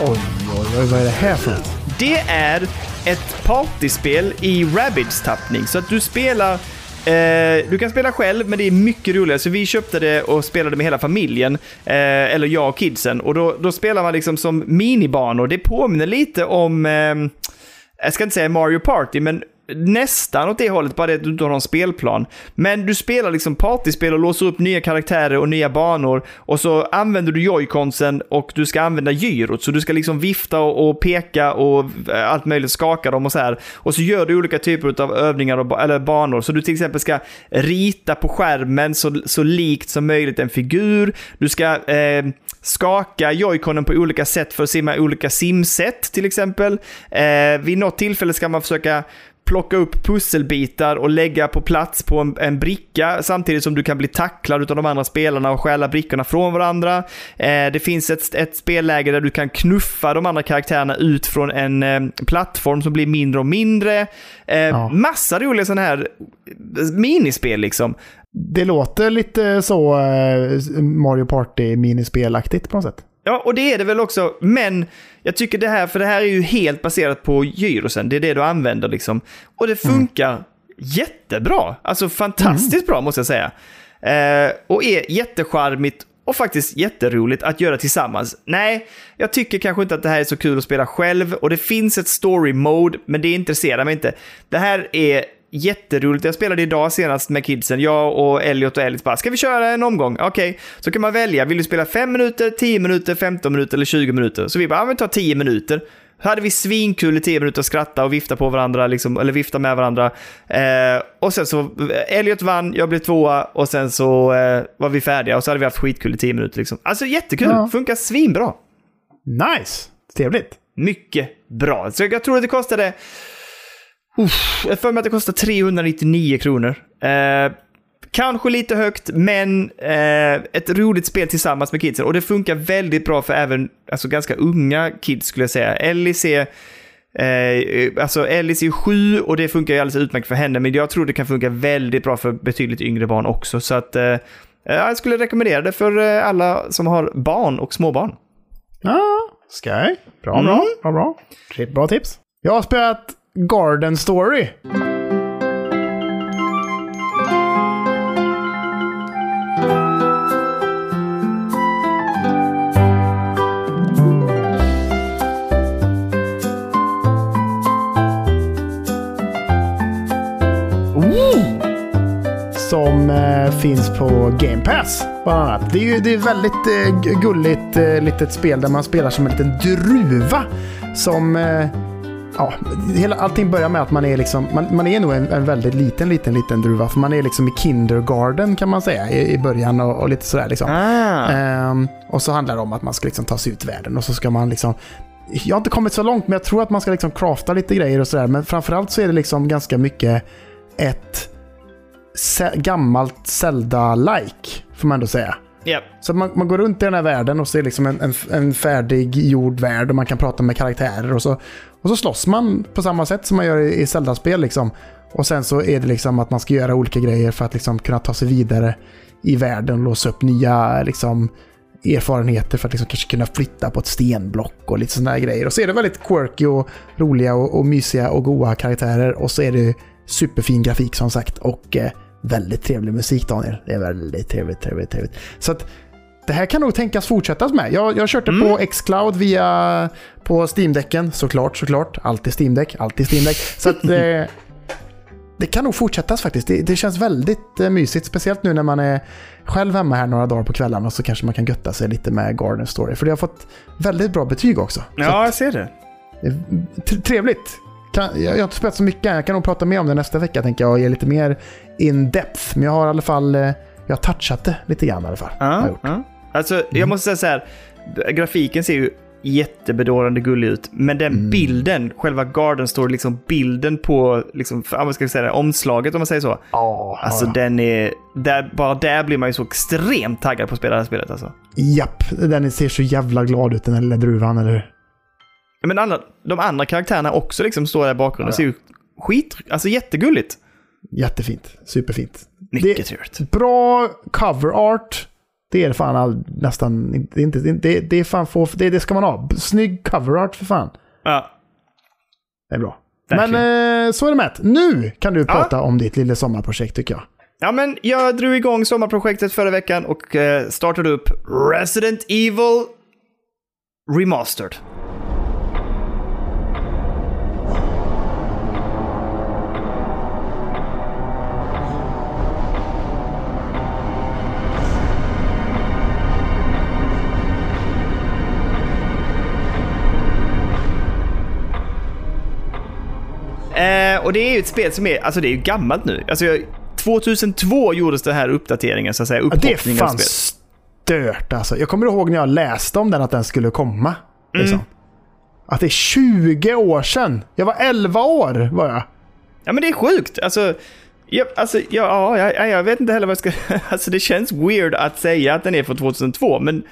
oj, oj, vad är det här för något? Det är ett partyspel i Rabbids-tappning. Så att du spelar... Eh, du kan spela själv, men det är mycket roligare. Så vi köpte det och spelade med hela familjen. Eh, eller jag och kidsen. Och då, då spelar man liksom som minibanor. Det påminner lite om... Eh, jag ska inte säga Mario Party, men nästan åt det hållet, bara det att du inte har någon spelplan. Men du spelar liksom partyspel och låser upp nya karaktärer och nya banor. Och så använder du joyconsen och du ska använda gyrot. Så du ska liksom vifta och, och peka och eh, allt möjligt, skaka dem och så här. Och så gör du olika typer av övningar och, eller banor. Så du till exempel ska rita på skärmen så, så likt som möjligt en figur. Du ska eh, skaka joyconen på olika sätt för att simma olika simsätt till exempel. Eh, vid något tillfälle ska man försöka plocka upp pusselbitar och lägga på plats på en, en bricka samtidigt som du kan bli tacklad av de andra spelarna och stjäla brickorna från varandra. Eh, det finns ett, ett spelläge där du kan knuffa de andra karaktärerna ut från en eh, plattform som blir mindre och mindre. Eh, Ja. Massa roliga sådana här minispel liksom. Det låter lite så eh, Mario Party-minispelaktigt på något sätt. Ja, och det är det väl också, men jag tycker det här, för det här är ju helt baserat på gyrosen, det är det du använder liksom. Och det funkar jättebra, alltså fantastiskt bra måste jag säga. Eh, och är jättecharmigt och faktiskt jätteroligt att göra tillsammans. Nej, jag tycker kanske inte att det här är så kul att spela själv och det finns ett story mode, men det intresserar mig inte. Det här är jätteroligt. Jag spelade idag senast med kidsen. Jag och Elliot och Ellis bara, ska vi köra en omgång? Okej, okay. så kan man välja. Vill du spela 5 minuter, 10 minuter, 15 minuter eller 20 minuter? Så vi bara, ja men ta 10 minuter. Så hade vi svinkul i 10 minuter och skratta och vifta på varandra, liksom, eller vifta med varandra. Eh, och sen så, Elliot vann, jag blev tvåa och sen så eh, var vi färdiga och så hade vi haft skitkul i 10 minuter. Liksom. Alltså jättekul, ja. funkar svinbra. Nice, trevligt. Mycket bra. Så jag tror att det kostade Uff, jag för mig att det kostar 399 kronor. Eh, kanske lite högt, men eh, ett roligt spel tillsammans med kidsen. Och det funkar väldigt bra för även alltså, ganska unga kids skulle jag säga. Ellis är, eh, alltså, Ellis är sju och det funkar ju alldeles utmärkt för henne. Men jag tror det kan funka väldigt bra för betydligt yngre barn också. Så att eh, jag skulle rekommendera det för eh, alla som har barn och småbarn. Ja, Sky. Bra, mm. bra, bra, bra. Bra tips. Jag har spelat Garden Story. som eh, finns på Game Pass. Bland annat. Det är ju det är väldigt eh, gulligt eh, litet spel där man spelar som en liten druva som eh, ja, hela, allting börjar med att man är liksom, man, man är nog en, en, väldigt liten, liten, liten druva. För man är liksom i kindergarten kan man säga i, i början och, och, lite sådär liksom. Ah. Ehm, och så handlar det om att man ska liksom ta sig ut i världen och så ska man liksom jag har inte kommit så långt, men jag tror att man ska liksom crafta lite grejer och sådär. Men framförallt så är det liksom ganska mycket ett gammalt Zelda-like, får man ändå säga. Yep. Så man, man går runt i den här världen och ser liksom en, en, en färdig gjord värld och man kan prata med karaktärer och så, och så slåss man på samma sätt som man gör i, i Zelda-spel. Liksom. Och sen så är det liksom att man ska göra olika grejer för att liksom kunna ta sig vidare i världen och låsa upp nya liksom, erfarenheter för att liksom kanske kunna flytta på ett stenblock och lite sådana grejer. Och så är det väldigt quirky och roliga och, och mysiga och goa karaktärer. Och så är det superfin grafik som sagt och eh, väldigt trevlig musik Daniel. Det är väldigt trevligt, trevligt, trevligt. Så att det här kan nog tänkas fortsättas med. Jag, jag kört det mm. på Xcloud via på Steam-däcken. Såklart, såklart. Alltid Steam-däck, alltid Steam-däck. Så att, <laughs> eh, det kan nog fortsättas faktiskt. Det, det känns väldigt eh, mysigt. Speciellt nu när man är själv hemma här några dagar på kvällarna så kanske man kan götta sig lite med Garden Story. För det har fått väldigt bra betyg också. Ja, jag ser det. Trevligt. Kan, jag, har inte spelat så mycket Jag kan nog prata mer om det nästa vecka tänker jag och ge lite mer in depth. Men jag har i alla fall eh, jag har touchat det lite grann i alla fall. Ja. Alltså, mm. jag måste säga så här. Grafiken ser ju jättebedårande gullig ut. Men den mm. bilden, själva Garden Store, liksom bilden på, liksom, vad ska jag säga, omslaget om man säger så. Oh, alltså ja. den är, där, bara där blir man ju så extremt taggad på att spela det här spelet alltså. Japp, den ser så jävla glad ut den här lilla druvan, eller Men alla, de andra karaktärerna också liksom står där i bakgrunden och ja, ja. ser ju skit, alltså jättegulligt. Jättefint, superfint. Mycket trevligt. Bra cover art. Det är fan all, nästan, det, är inte, det, det är fan få, det, det ska man ha. Snygg cover art för fan. Ja. Det är bra. Verkligen. Men eh, så är det med. Nu kan du prata ja. om ditt lilla sommarprojekt tycker jag. Ja, men jag drog igång sommarprojektet förra veckan och eh, startade upp Resident Evil Remastered. Och det är ju ett spel som är, alltså det är ju gammalt nu. Alltså, 2002 gjordes den här uppdateringen, så att säga. Upphoppningen ja, det är fan stört alltså. Jag kommer ihåg när jag läste om den, att den skulle komma. Liksom. Mm. Att det är 20 år sedan. Jag var 11 år, var jag. Ja, men det är sjukt. Alltså, jag, alltså, ja, ja, jag vet inte heller vad jag ska... <laughs> Alltså, det känns weird att säga att den är från 2002, men...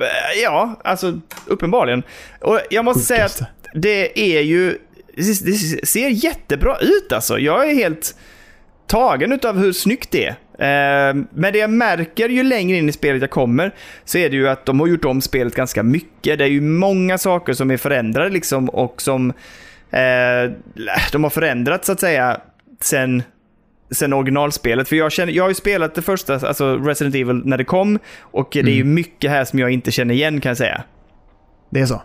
Eh, ja, alltså uppenbarligen. Och jag måste Sjukaste. säga att det är ju det ser jättebra ut alltså. Jag är helt tagen av hur snyggt det är. Eh, men det jag märker ju längre in i spelet jag kommer så är det ju att de har gjort om spelet ganska mycket. Det är ju många saker som är förändrade liksom och som eh, de har förändrat så att säga sen sen originalspelet. För jag, känner, jag har ju spelat det första, alltså Resident Evil, när det kom. Och det är ju mycket här som jag inte känner igen kan jag säga. Det är så.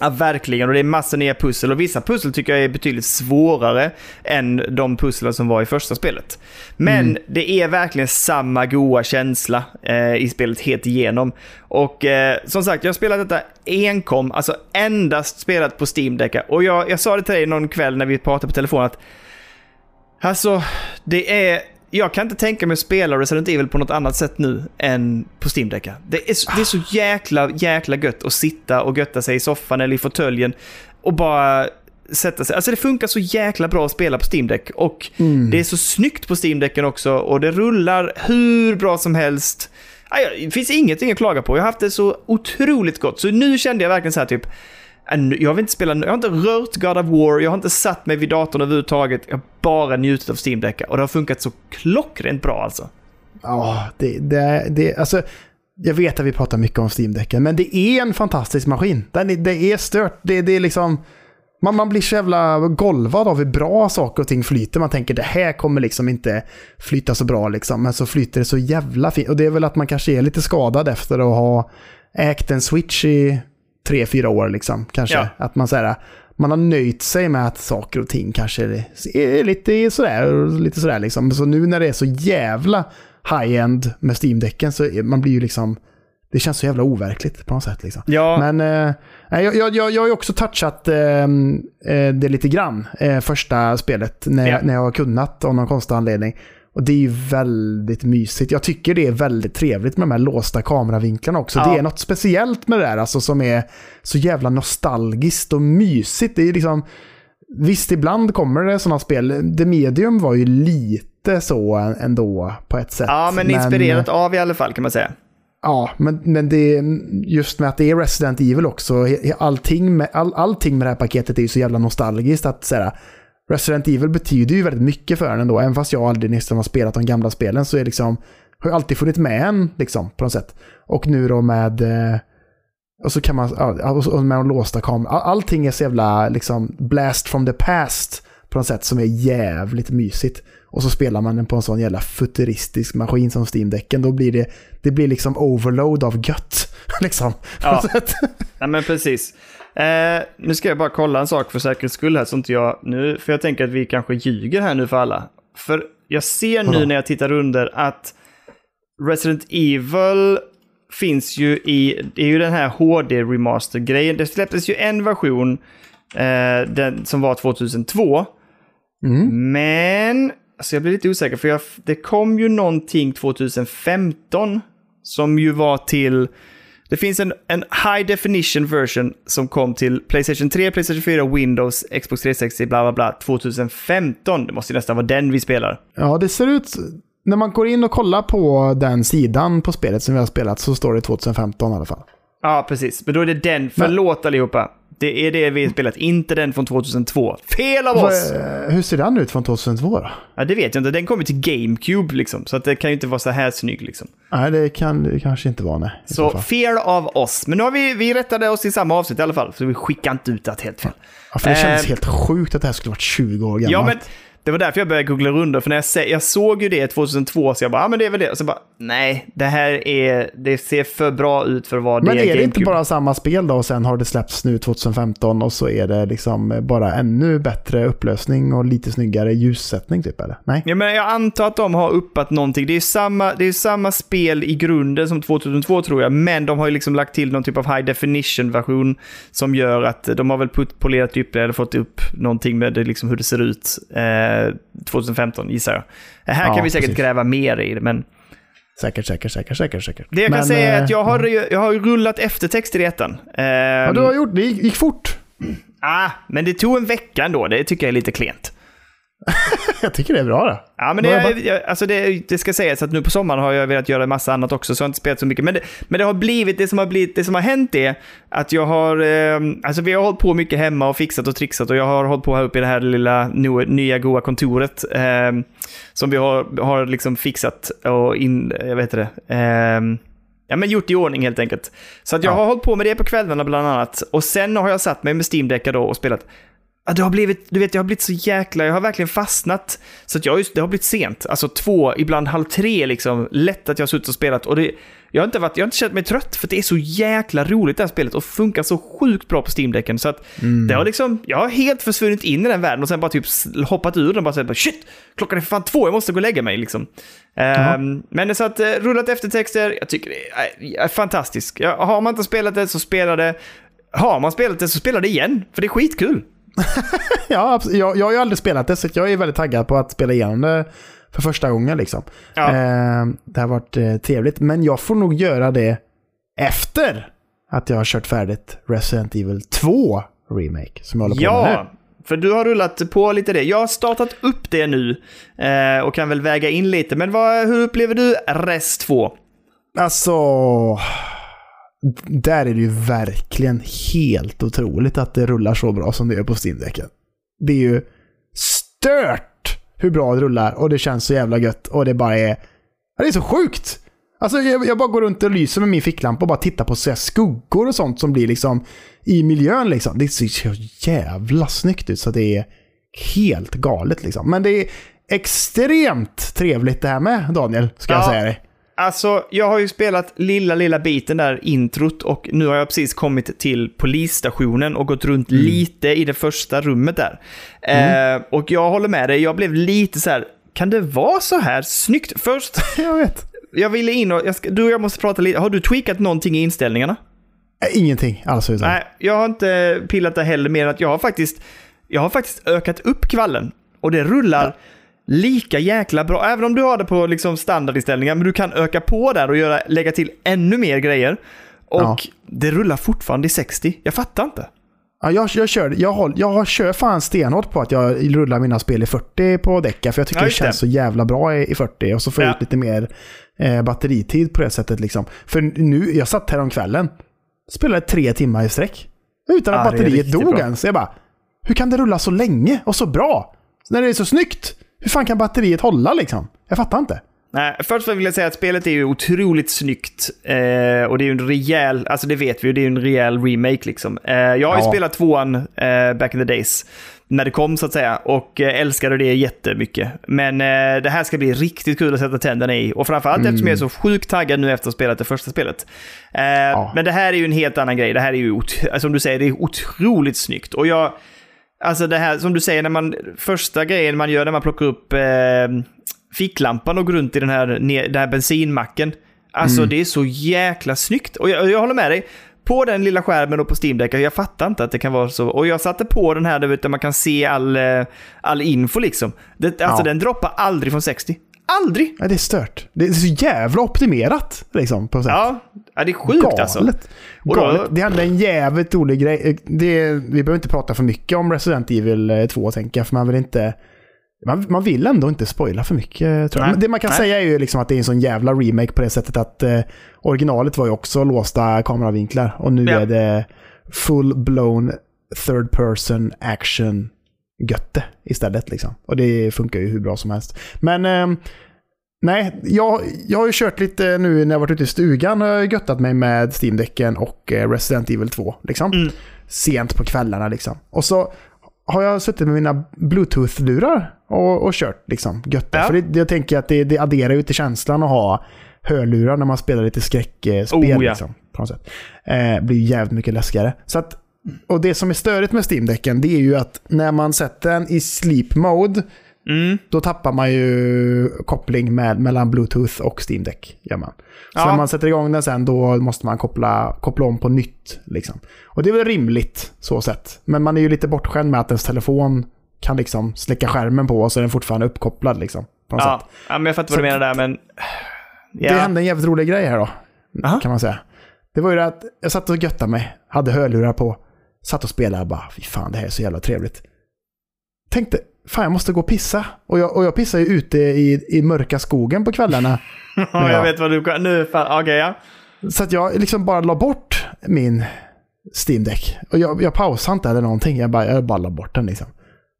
Ja, verkligen. Och det är massor nya pussel. Och vissa pussel tycker jag är betydligt svårare än de pusslen som var i första spelet. Men det är verkligen samma goa känsla eh, i spelet helt igenom. Och eh, som sagt, jag har spelat detta enkom, alltså endast spelat på Steam Deck. Och jag, jag sa det till dig någon kväll när vi pratade på telefon att Alltså, det är... Jag kan inte tänka mig att spela Resident Evil på något annat sätt nu än på Steam Deck. Det är, så- det är så jäkla, jäkla gött att sitta och götta sig i soffan eller i fåtöljen och bara sätta sig. Alltså det funkar så jäkla bra att spela på Steam Deck och det är så snyggt på Steam också och det rullar hur bra som helst. Det finns ingenting att klaga på. Jag har haft det så otroligt gott. Så nu kände jag verkligen så här typ, "Äh, nu- Äh, jag vill inte spela, jag har inte rört God of War, jag har inte satt mig vid datorn överhuvudtaget. Jag har bara njutit av Steam Deck och det har funkat så klockrent bra alltså. Ja, det, det, det, alltså, jag vet att vi pratar mycket om Steam-däcken, men det är en fantastisk maskin. Den är, det är stört. Det, det är liksom... Man, man blir så jävla golvad av hur bra saker och ting flyter. Man tänker det här kommer liksom inte flyta så bra liksom. Men så flyter det så jävla fint. Och det är väl att man kanske är lite skadad efter att ha ägt en Switch i tre, fyra år liksom. Kanske. Ja. Att man säger man har nöjt sig med att saker och ting kanske är lite sådär, lite sådär liksom. Så nu när det är så jävla high-end med Steam-däcken så man blir ju liksom... Det känns så jävla overkligt på något sätt. Liksom. Ja, Men eh, jag, jag, jag, jag har ju också touchat eh, eh, det lite grann, eh, första spelet, när, Ja. när jag har kunnat av någon konstig anledning. Och det är ju väldigt mysigt. Jag tycker det är väldigt trevligt med de här låsta kameravinklarna också. Ja. Det är något speciellt med det där alltså, som är så jävla nostalgiskt och mysigt. Det är liksom... Visst, ibland kommer det sådana spel. The Medium var ju lite så ändå på ett sätt. ja men inspirerat av i alla fall kan man säga. Ja, men, men det, just med att det är Resident Evil också, allting med, all, allting med det här paketet är ju så jävla nostalgiskt att säga. Resident Evil betyder ju väldigt mycket för en ändå, även fast jag aldrig nästan har spelat de gamla spelen så är liksom, har ju alltid funnits med en liksom, på något sätt. Och nu då med, eh, och så kan man, och med de låsta kameror, all, allting är så jävla liksom blast from the past på något sätt som är jävligt mysigt. Och så spelar man den på en sån jävla futuristisk maskin som Steam-däcken. Då blir det, det blir liksom overload av gött. <laughs> liksom. Ja. Nej men precis. Eh, nu ska jag bara kolla en sak för säkerhets skull här, så inte jag nu, för jag tänker att vi kanske ljuger här nu för alla. För jag ser nu när jag tittar under att Resident Evil finns ju i, det är ju den här HD remaster-grejen. Det släpptes ju en version, eh, den som var 2002. Mm. Men, alltså jag blir lite osäker för jag, det kom ju någonting 2015 som ju var till... Det finns en, en high definition version som kom till Playstation 3, Playstation 4, Windows, Xbox 360, bla bla bla, 2015. Det måste ju nästan vara den vi spelar. Ja, det ser ut... När man går in och kollar på den sidan på spelet som vi har spelat så står det 2015 i alla fall. Ja, precis. Men då är det den. Förlåt allihopa. Det är det vi har spelat, inte den från 2002. Fel av oss! Hur ser den ut från 2002 då? Ja, det vet jag inte. Den kom ju till GameCube liksom, så att det kan ju inte vara så här snygg liksom. Nej, det kan det kanske inte vara, nej. Så fel av oss. Men nu har vi, vi rättade oss i samma avsnitt i alla fall, så vi skickar inte ut det helt fel. Ja, för det kändes Eh, helt sjukt att det här skulle varit 20 år gammalt. Ja, men det var därför jag började googla runt för när jag, se, jag såg ju det 2002, så jag bara, ja men det är väl det. Och så bara, nej, det här är, det ser för bra ut för att vara Men det är det inte GameCube. bara samma spel då och sen har det släppts nu 2015 och så är det liksom bara ännu bättre upplösning och lite snyggare ljussättning typ eller? Nej? Ja, men jag antar att de har uppat någonting. Det är samma, det är samma spel i grunden som 2002 tror jag, men de har ju liksom lagt till någon typ av high definition-version som gör att de har väl polerat upp det eller fått upp någonting med det, liksom hur det ser ut eh, 2015 gissar jag. Eh, Här Ja, kan vi säkert precis. gräva mer i det, men Säkert, säkert, säkert, säkert, säkert. det jag kan Men, säga är eh, att jag har, jag har rullat eftertexter i ettan. Ja, Eh, du har gjort det. gick, gick fort. ah, men det tog en vecka ändå, det tycker jag är lite klent. <laughs> Jag tycker det är bra det. Ja, men det, är, jag- alltså det, det ska sägas att nu på sommaren har jag velat göra en massa annat också, så jag har inte spelat så mycket. Men det, men det har blivit, det som har blivit, det som har hänt är att jag har, eh, alltså vi har hållit på mycket hemma och fixat och trixat och jag har hållit på här uppe i det här lilla nya, nya goa kontoret. Eh, som vi har, har liksom fixat och in, jag vet inte det. Eh, Ja, men gjort i ordning helt enkelt. Så att jag Ja. har hållit på med det på kvällarna bland annat. Och sen har jag satt mig med Steam då och spelat det har blivit, du vet, jag har blivit så jäkla, jag har verkligen fastnat. Så att jag, just, det har blivit sent. Alltså två, ibland halv tre liksom. Lätt att jag har suttit och spelat. Och det, jag, har inte varit, jag har inte känt mig trött, för det är så jäkla roligt det här spelet och funkar så sjukt bra på Steam-däcken. Så att Mm. det har liksom, jag har helt försvunnit in i den världen och sen bara typ hoppat ur den och bara sagt shit, klockan är för fan två, jag måste gå och lägga mig liksom. Ehm, men så att eh, rullat eftertexter, jag tycker det är, är fantastiskt. Har man inte spelat det så spela det. Har man spelat det så spela det igen, för det är skitkul. <laughs> Ja, jag, jag har ju aldrig spelat det, så jag är väldigt taggad på att spela igenom det för första gången. Liksom. Ja. Eh, det har varit eh, trevligt, men jag får nog göra det efter att jag har kört färdigt Resident Evil 2 Remake, som jag håller på med nu. Ja, för du har rullat på lite det. Jag har startat upp det nu eh, och kan väl väga in lite. Men vad, hur upplever du Rest 2? Alltså, där är det ju verkligen helt otroligt att det rullar så bra som det gör på Steam-däcken. Det är ju stört hur bra det rullar och det känns så jävla gött och det bara är... Det är så sjukt! Alltså jag, jag bara går runt och lyser med min ficklampa och bara tittar på så skuggor och sånt som blir liksom i miljön liksom. Det ser så jävla snyggt ut så det är helt galet liksom. Men det är extremt trevligt det här med Daniel, ska jag Ja. säga dig. Alltså, jag har ju spelat lilla, lilla biten där, introt, och nu har jag precis kommit till polisstationen och gått runt lite i det första rummet där. Eh, och jag håller med dig, jag blev lite så här, kan det vara så här snyggt? Först, <laughs> Jag vet. jag ville in och, jag ska, du och jag måste prata lite, har du tweakat någonting i inställningarna? Äh, Ingenting alls. Utan. Nej, jag har inte pillat det heller mer än att jag har faktiskt, jag har faktiskt ökat upp kvallen. Och det rullar lika jäkla bra. Även om du har det på liksom standardinställningar, men du kan öka på där och göra, lägga till ännu mer grejer. Och Ja. det rullar fortfarande i 60. Jag fattar inte. Ja, jag, jag, kör, jag, håll, jag kör fan stenhårt på att jag rullar mina spel i 40 på däcka, för jag tycker Ja, det känns så jävla bra i, i 40. Och så får jag Ja. ut lite mer eh, batteritid på det sättet. Liksom. För nu, jag satt här om kvällen, spelade tre timmar i sträck. Utan att batteriet dog bra. ens. Jag bara, hur kan det rulla så länge och så bra? När det är så snyggt? Hur fan kan batteriet hålla liksom? Jag fattar inte. Nej, först vill jag säga att spelet är ju otroligt snyggt. Eh, och det är ju en rejäl, alltså det vet vi ju, det är ju en rejäl remake liksom. Eh, jag har ju Ja. spelat tvåan eh, back in the days. När det kom så att säga. Och eh, älskade det jättemycket. Men eh, det här ska bli riktigt kul att sätta tänderna i. Och framförallt eftersom jag är så sjukt taggad nu efter att ha spelat det första spelet. Eh, Men det här är ju en helt annan grej. Det här är ju, som du säger, det är otroligt snyggt. Och jag... Alltså det här som du säger, när man, första grejen man gör när man plockar upp eh, ficklampan och går runt i den här, den här bensinmacken. Alltså det är så jäkla snyggt. Och jag, jag håller med dig. På den lilla skärmen och på steam Deck, jag fattar inte att det kan vara så. Och jag satte på den här där man kan se all, eh, all info liksom. Det, alltså Ja. den droppar aldrig från 60. Aldrig! Ja, det är stört. Det är så jävla optimerat liksom. På sätt. Ja, ja det är sjukt alltså. Galet. Och då- Galet. Det hände en jävligt rolig grej. Det, vi behöver inte prata för mycket om Resident Evil eh, 2, tänker jag, för man vill inte... Man, man vill ändå inte spoila för mycket, tror jag. Men det man kan Nej. säga är ju liksom att det är en sån jävla remake på det sättet att eh, originalet var ju också låsta kameravinklar. Och nu Ja. är det full-blown third person action götte istället. Liksom. Och det funkar ju hur bra som helst. Men ehm, nej, jag, jag har ju kört lite nu när jag varit ute i stugan och göttat mig med Steam-däcken och eh, Resident Evil 2. Liksom. Mm. Sent på kvällarna liksom. Och så har jag suttit med mina Bluetooth-lurar och, och kört liksom götta. Ja. För det, jag tänker att det, det adderar ju till känslan att ha hörlurar när man spelar lite skräckspel. Oh, ja. liksom, på något sätt. Eh, blir jävligt mycket läskigare. Så att, och det som är störigt med Steam-däcken det är ju att när man sätter den i sleep mode Mm. då tappar man ju koppling med, mellan Bluetooth och Steam Deck. Gör man. Så Ja. när man sätter igång den sen då måste man koppla, koppla om på nytt. Liksom. Och det är väl rimligt så sett. Men man är ju lite bortskämd med att ens telefon kan liksom släcka skärmen på och så är den fortfarande uppkopplad. Liksom, på något sätt. Ja. ja, men jag fattar vad du menar där, men... Ja. Det hände en jävligt rolig grej här då. Aha. Kan man säga. Det var ju det att jag satt och göttade mig. Hade hörlurar på. Satt och spelade och bara, fy fan det här är så jävla trevligt. Tänkte, fan jag måste gå och pissa. Och jag, och jag pissar ju ute i, i mörka skogen på kvällarna. Ja, <laughs> Ja. jag vet vad du kan... Nu, fan, okej ja. Så att jag liksom bara la bort min Steam Deck. Och jag, jag pausade inte eller någonting. Jag bara, jag bara la bort den liksom.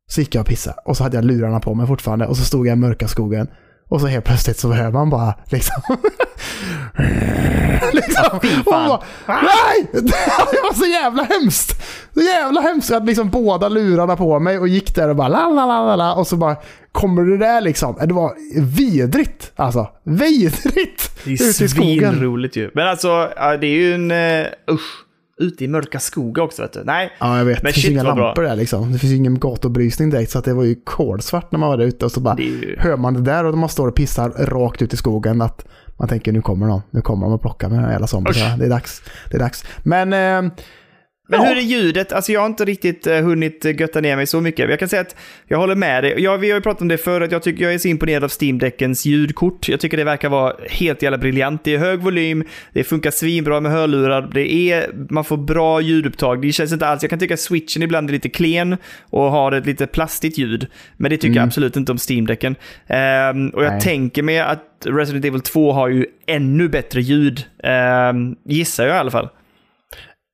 Så gick jag och pissade. Och så hade jag lurarna på mig fortfarande. Och så stod jag i mörka skogen. Och så helt plötsligt så hör man bara liksom... <laughs> liksom och bara, Nej! <laughs> Det var så jävla hemskt! Så jävla hemskt. Jag hade liksom båda lurarna på mig och gick där och bara la la la la och så bara kommer det där liksom. Det var vidrigt alltså. Vidrigt! Det är svinroligt ju. Men alltså, det är ju en... Uh, usch. Ute i mörka skogar också vet du. Nej. Ja, jag vet. Men det finns inga lampor bra. där liksom. Det finns ingen gatubelysning direkt så att det var ju kolsvart när man var där ute och så bara ju... hör man det där och man står och pissar rakt ut i skogen att man tänker nu kommer de. Nu kommer de att plocka med den här jävla zombien. Det är dags. Det är dags. Men eh, men ja. hur är ljudet? Alltså jag har inte riktigt uh, hunnit götta ner mig så mycket. Jag kan säga att jag håller med dig. Jag, vi har ju pratat om det förut. Jag tycker jag är så imponerad av Steam-däckens ljudkort. Jag tycker det verkar vara helt jävla briljant. Det är hög volym, det funkar svinbra med hörlurar, det är, man får bra ljudupptag. Det känns inte alls, jag kan tycka att switchen ibland är lite klen och har ett lite plastigt ljud. Men det tycker mm. jag absolut inte om Steam-däcken. Um, och jag Nej. tänker mig att Resident Evil 2 har ju ännu bättre ljud. Um, gissar jag i alla fall.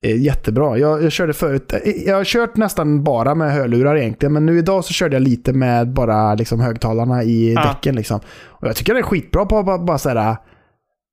Jättebra. Jag, jag körde förut. Jag har kört nästan bara med hörlurar egentligen. Men nu idag så körde jag lite med bara liksom högtalarna i ja. däcken. Liksom. Och jag tycker det är skitbra på bara, bara så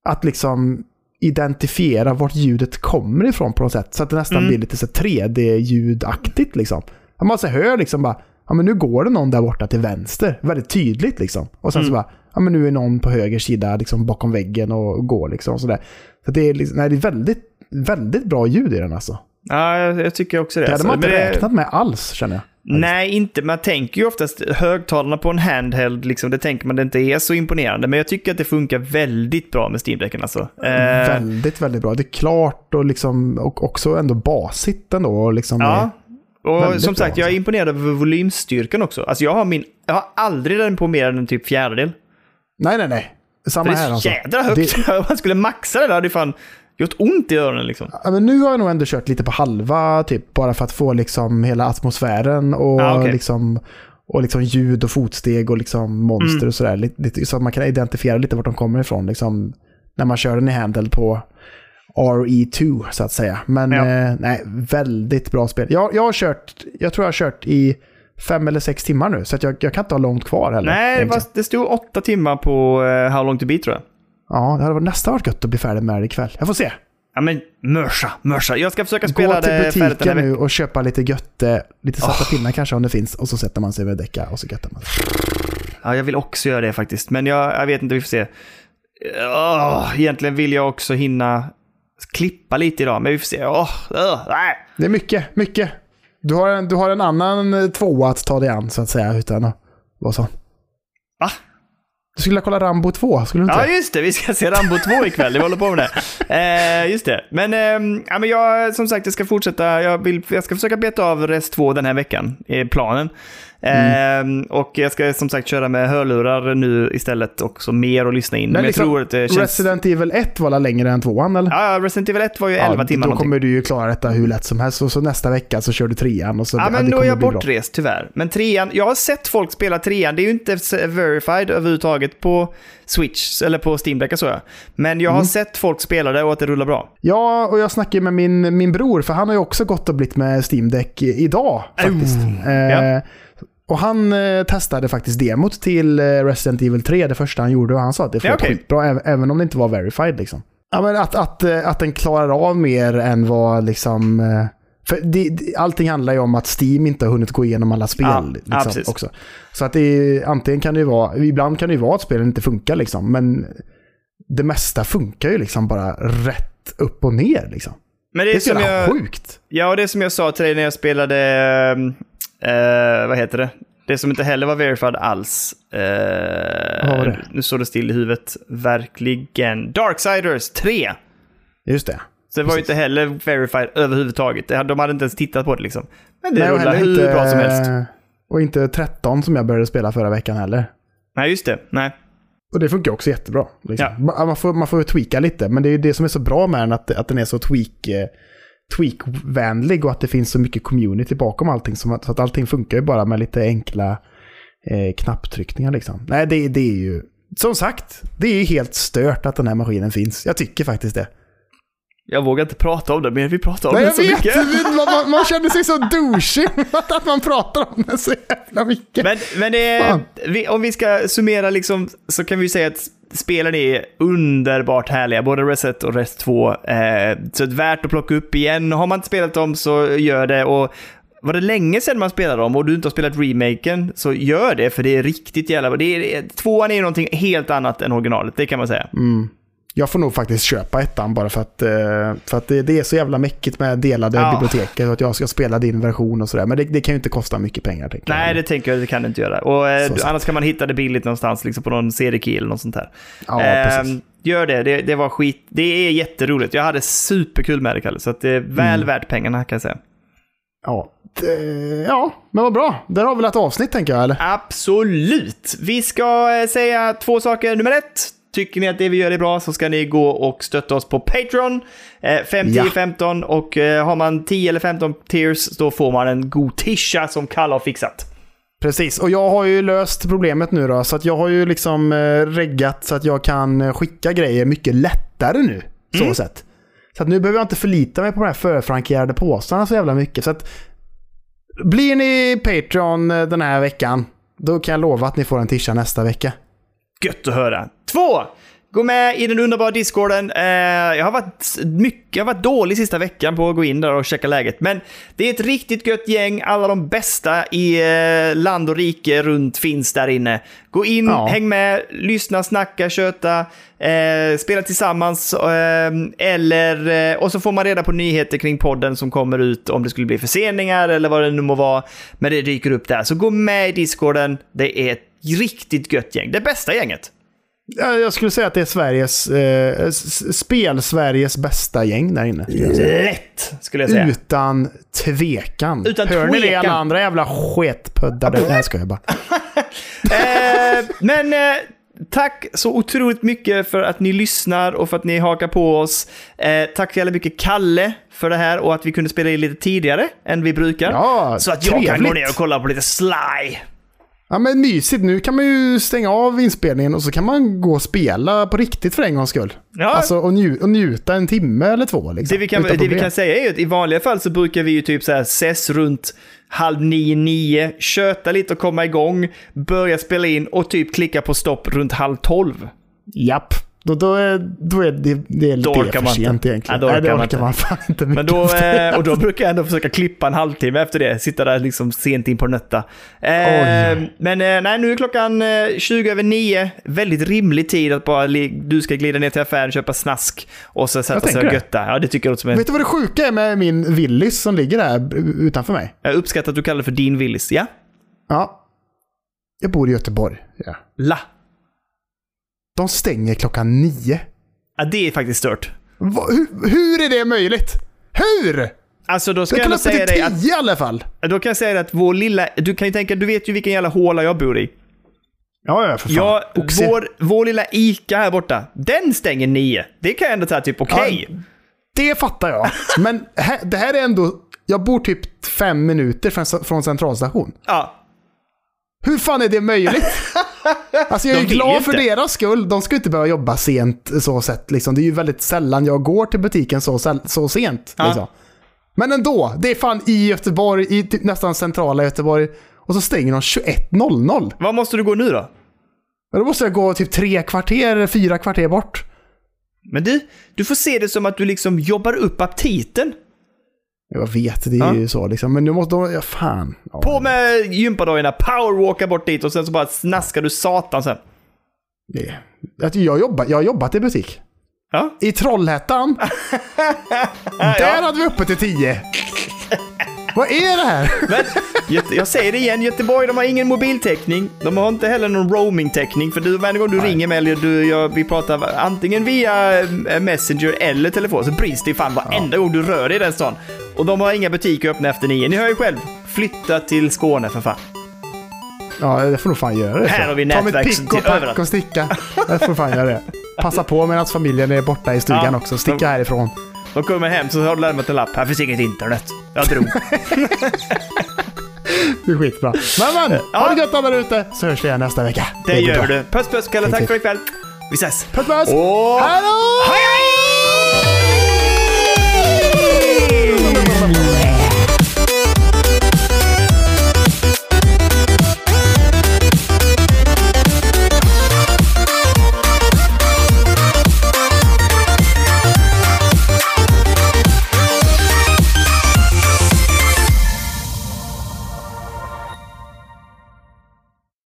att liksom identifiera vart ljudet kommer ifrån på något sätt. Så att det nästan mm. blir lite 3D-ljudaktigt. Liksom. Man så hör liksom bara, ja men nu går det någon där borta till vänster. Väldigt tydligt liksom. Och sen mm. så bara, ja men nu är någon på höger sida liksom bakom väggen och går liksom. Så, så det, är liksom, nej, det är väldigt väldigt bra ljud i den alltså. Ja, jag, jag tycker också det. Det hade alltså. man inte räknat med alls, känner jag. Nej, inte. Man tänker ju oftast högtalarna på en handheld, liksom, det tänker man det inte är så imponerande. Men jag tycker att det funkar väldigt bra med Steam-däcken alltså. Eh, väldigt, väldigt bra. Det är klart och, liksom, och också ändå basigt ändå. Liksom ja, och som sagt, bra, jag är alltså. imponerad över volymstyrkan också. Alltså jag har min, jag har aldrig den på mer än en typ fjärdedel. Nej, nej, nej. Samma här alltså. Det är så jädra högt. Det... <laughs> Om man skulle maxa det där, det är fan gjort ont i öronen liksom. Ja, men nu har jag nog ändå kört lite på halva, typ, bara för att få liksom hela atmosfären och, ah, okay. liksom, och liksom ljud och fotsteg och liksom monster mm. och sådär. Lite, så att man kan identifiera lite vart de kommer ifrån. Liksom, när man kör den i handel på RE2 så att säga. Men ja. eh, nej, väldigt bra spel. Jag, jag har kört, jag tror jag har kört i fem eller sex timmar nu, så att jag, jag kan inte ha långt kvar heller. Nej, det, det stod åtta timmar på uh, How long to beat tror jag. Ja, det hade nästan varit gött att bli färdig med det ikväll. Jag får se. Ja men mörsa, mörsa. Jag ska försöka spela det färdigt Gå till butiken nu och köpa lite götte, lite svarta oh. pinnar kanske om det finns. Och så sätter man sig med däcka och så göttar man sig. Ja, jag vill också göra det faktiskt. Men jag, jag vet inte, vi får se. Oh, egentligen vill jag också hinna klippa lite idag, men vi får se. Oh, oh, nej. Det är mycket, mycket. Du har, en, du har en annan tvåa att ta dig an så att säga, utan att vara så. Va? Du skulle kolla Rambo 2, skulle du inte? Ja, just det. Vi ska se Rambo 2 ikväll. Vi håller på med det. <laughs> Eh, just det. Men, eh, ja, men jag, som sagt, jag ska fortsätta. Jag, vill, jag ska försöka beta av rest 2 den här veckan, är planen. Mm. Eh, och jag ska som sagt köra med hörlurar nu istället också mer och lyssna in. Men, men liksom, jag tror att det känns... Resident Evil 1 var längre än 2 eller? Ja, Resident Evil 1 var ju 11 ja, timmar Då någonting. kommer du ju klara detta hur lätt som helst. Och så nästa vecka så kör du trean. Och så, ja, men då är jag bortrest tyvärr. Men trean, jag har sett folk spela trean. Det är ju inte verified överhuvudtaget på Switch, eller på Steam Deck så jag. Men jag har mm. sett folk spela det och att det rullar bra. Ja, och jag snackade med min, min bror, för han har ju också gått och blivit med Steam Deck idag faktiskt. Oh. Eh, ja. Och han eh, testade faktiskt demot till eh, Resident Evil 3, det första han gjorde, och han sa att det flöt okay. skitbra, även om det inte var verified. Liksom. Ja, men att, att, eh, att den klarar av mer än vad liksom... Eh, för det, allting handlar ju om att Steam inte har hunnit gå igenom alla spel. Ja, liksom, ja, också. Så att det är, antingen kan det ju vara, ibland kan det ju vara att spelen inte funkar liksom, men det mesta funkar ju liksom bara rätt upp och ner liksom. Men det är, det är så jävla sjukt. Ja, och det som jag sa till dig när jag spelade eh, vad heter det? Det som inte heller var verified alls. Eh, nu står det still i huvudet. Verkligen. Darksiders 3! Just det. Så det var ju inte heller verified överhuvudtaget. De hade inte ens tittat på det liksom. Men det rullar hur inte, bra som helst. Och inte 13 som jag började spela förra veckan heller. Nej, just det. Nej. Och det funkar också jättebra. Liksom. Ja. Man, får, man får tweaka lite, men det är ju det som är så bra med den, att, att den är så tweak... Eh, tweak-vänlig och att det finns så mycket community bakom allting. Så att, så att allting funkar ju bara med lite enkla eh, knapptryckningar liksom. Nej, det, det är ju... Som sagt, det är ju helt stört att den här maskinen finns. Jag tycker faktiskt det. Jag vågar inte prata om det, men vi pratar om Nej, det så vet! mycket. Man, man, känner sig så <laughs> douchig att man pratar om det så jävla mycket. Men, men det Fan. vi, om vi ska summera liksom, så kan vi säga att spelen är underbart härliga, både Reset och Rest 2. Eh, så det är värt att plocka upp igen. Har man inte spelat dem så gör det. Och var det länge sedan man spelade dem och du inte har spelat remaken så gör det, för det är riktigt jävla bra. Det är, Tvåan är ju någonting helt annat än originalet, det kan man säga. Mm. Jag får nog faktiskt köpa ettan bara för att, eh, för att det, det är så jävla mäckigt med delade Ja. biblioteket och att jag ska spela din version och sådär. Men det, det kan ju inte kosta mycket pengar. Tänker Nej, jag. det tänker jag det kan det inte göra. Och, eh, annars kan man hitta det billigt någonstans, liksom på någon CD-key eller något sånt där. Ja, precis. gör det. det, det var skit. Det är jätteroligt. Jag hade superkul med det, Kalle, så att det är väl Mm. värt pengarna kan jag säga. Ja, ja, men vad bra. Där har vi väl ett avsnitt tänker jag, eller? Absolut! Vi ska eh, säga två saker. Nummer ett. Tycker ni att det vi gör är bra så ska ni gå och stötta oss på Patreon. Eh, 5, 10, Ja. 15 och eh, har man 10 eller 15 tiers då får man en god tisha som Kalle har fixat. Precis, och jag har ju löst problemet nu då. Så att jag har ju liksom eh, reggat så att jag kan eh, skicka grejer mycket lättare nu. Så Mm. sätt. Så att nu behöver jag inte förlita mig på de här förfrankerade påsarna så jävla mycket. Så att blir ni Patreon eh, den här veckan, då kan jag lova att ni får en tisha nästa vecka. Gött att höra. Två! Gå med i den underbara discorden. Eh, jag, har varit mycket, jag har varit dålig sista veckan på att gå in där och checka läget. Men det är ett riktigt gött gäng. Alla de bästa i eh, land och rike runt finns där inne. Gå in, Ja. häng med, lyssna, snacka, köta, eh, spela tillsammans. Eller, och så får man reda på nyheter kring podden som kommer ut om det skulle bli förseningar eller vad det nu må vara. Men det dyker upp där. Så gå med i discorden. Det är ett riktigt gött gäng. Det bästa gänget. Ja, Jag skulle säga att det är Sveriges, eh, spel-Sveriges bästa gäng där inne. skulle. Lätt, skulle jag säga. Utan tvekan. Utan Hör ni det tvekan. alla andra jävla sketpuddar? Nej, jag bara. <laughs> eh, men eh, tack så otroligt mycket för att ni lyssnar och för att ni hakar på oss. Eh, tack så jävla mycket Kalle för det här och att vi kunde spela in lite tidigare än vi brukar. Ja, så att jag kan gå trevligt. ner och kolla på lite Sly. Ja men mysigt, nu kan man ju stänga av inspelningen och så kan man gå och spela på riktigt för en gångs skull. Ja. Alltså och, nju- och njuta en timme eller två liksom. Det vi, kan, det vi kan säga är ju att i vanliga fall så brukar vi ju typ så här ses runt halv nio, nio, köta lite och komma igång, börja spela in och typ klicka på stopp runt halv tolv. Japp. Då, då, är, då är det, det är Då lite orkar för man sent inte. egentligen. Ja, då Nej, det orkar man orkar man fan inte Men då, eh, och då brukar jag ändå försöka klippa en halvtimme efter det. Sitta där liksom sent in på nötta. Eh, men eh, nej, nu är klockan eh, 20 över 9. Väldigt rimlig tid att bara du ska glida ner till affären, köpa snask och så sätta sig och det. götta. Ja, det tycker jag låter som en... Vet du vad det sjuka är med min Willys som ligger där utanför mig? Jag uppskattar att du kallar det för din Willys. Ja? Ja. Jag bor i Göteborg. Ja. La. De stänger klockan nio. Ja, det är faktiskt stört. Va, hur, hur är det möjligt? Hur? Alltså då ska Jag jag kan öppna säga till dig att... i alla fall. Då kan jag säga att vår lilla... Du kan ju tänka, du vet ju vilken jävla håla jag bor i. Ja, ja, för fan. Ja, Oxie. vår, vår lilla Ica här borta, den stänger nio. Det kan jag ändå säga typ okej. Ja, det fattar jag. <laughs> Men här, det här är ändå... Jag bor typ fem minuter från, från centralstation. Ja. Hur fan är det möjligt? <laughs> Alltså jag är glad för inte. deras skull. De ska inte behöva jobba sent så sett. Liksom. Det är ju väldigt sällan jag går till butiken så, så sent. Ja. Liksom. Men ändå, det är fan i Göteborg, i typ nästan centrala Göteborg. Och så stänger de 21.00. Vad måste du gå nu då? Då måste jag gå typ tre kvarter, fyra kvarter bort. Men du, du får se det som att du liksom jobbar upp aptiten. Jag vet, det är Ja. ju så liksom. Men nu måste de... Ja, fan. Ja. På med gympadojorna, powerwalka bort dit och sen så bara snaskar du satan sen. Det. Att Jag, jobbar, jag har jobbat i butik. Ja? I Trollhättan. <laughs> Där hade vi uppe till 10. Vad är det här? Men jag säger det igen, Göteborg de har ingen mobiltäckning. De har inte heller någon roamingtäckning. För du, varje gång du ringer mig eller du, jag, vi pratar antingen via eh, Messenger eller telefon så brister det fan varenda gång du rör dig i den stan. Och de har inga butiker öppna efter nio. Ni hör ju själv. Flytta till Skåne för fan. Ja, jag får nog fan göra det. Här har vi Ta mitt nätverk pick och pack och sticka. Jag får fan göra det. Passa på medan familjen är borta i stugan Ja. också. Sticka härifrån. De kommer hem så har du lämnat en lapp. Här finns inget internet. Jag drog. <laughs> Det är skitbra. Men men, Ja. ha det gött alla där ute så hörs vi igen nästa vecka. Det blir gör bra. du. Puss puss Kalle, tack för ikväll. Vi ses. Puss puss! Och... Hej hej!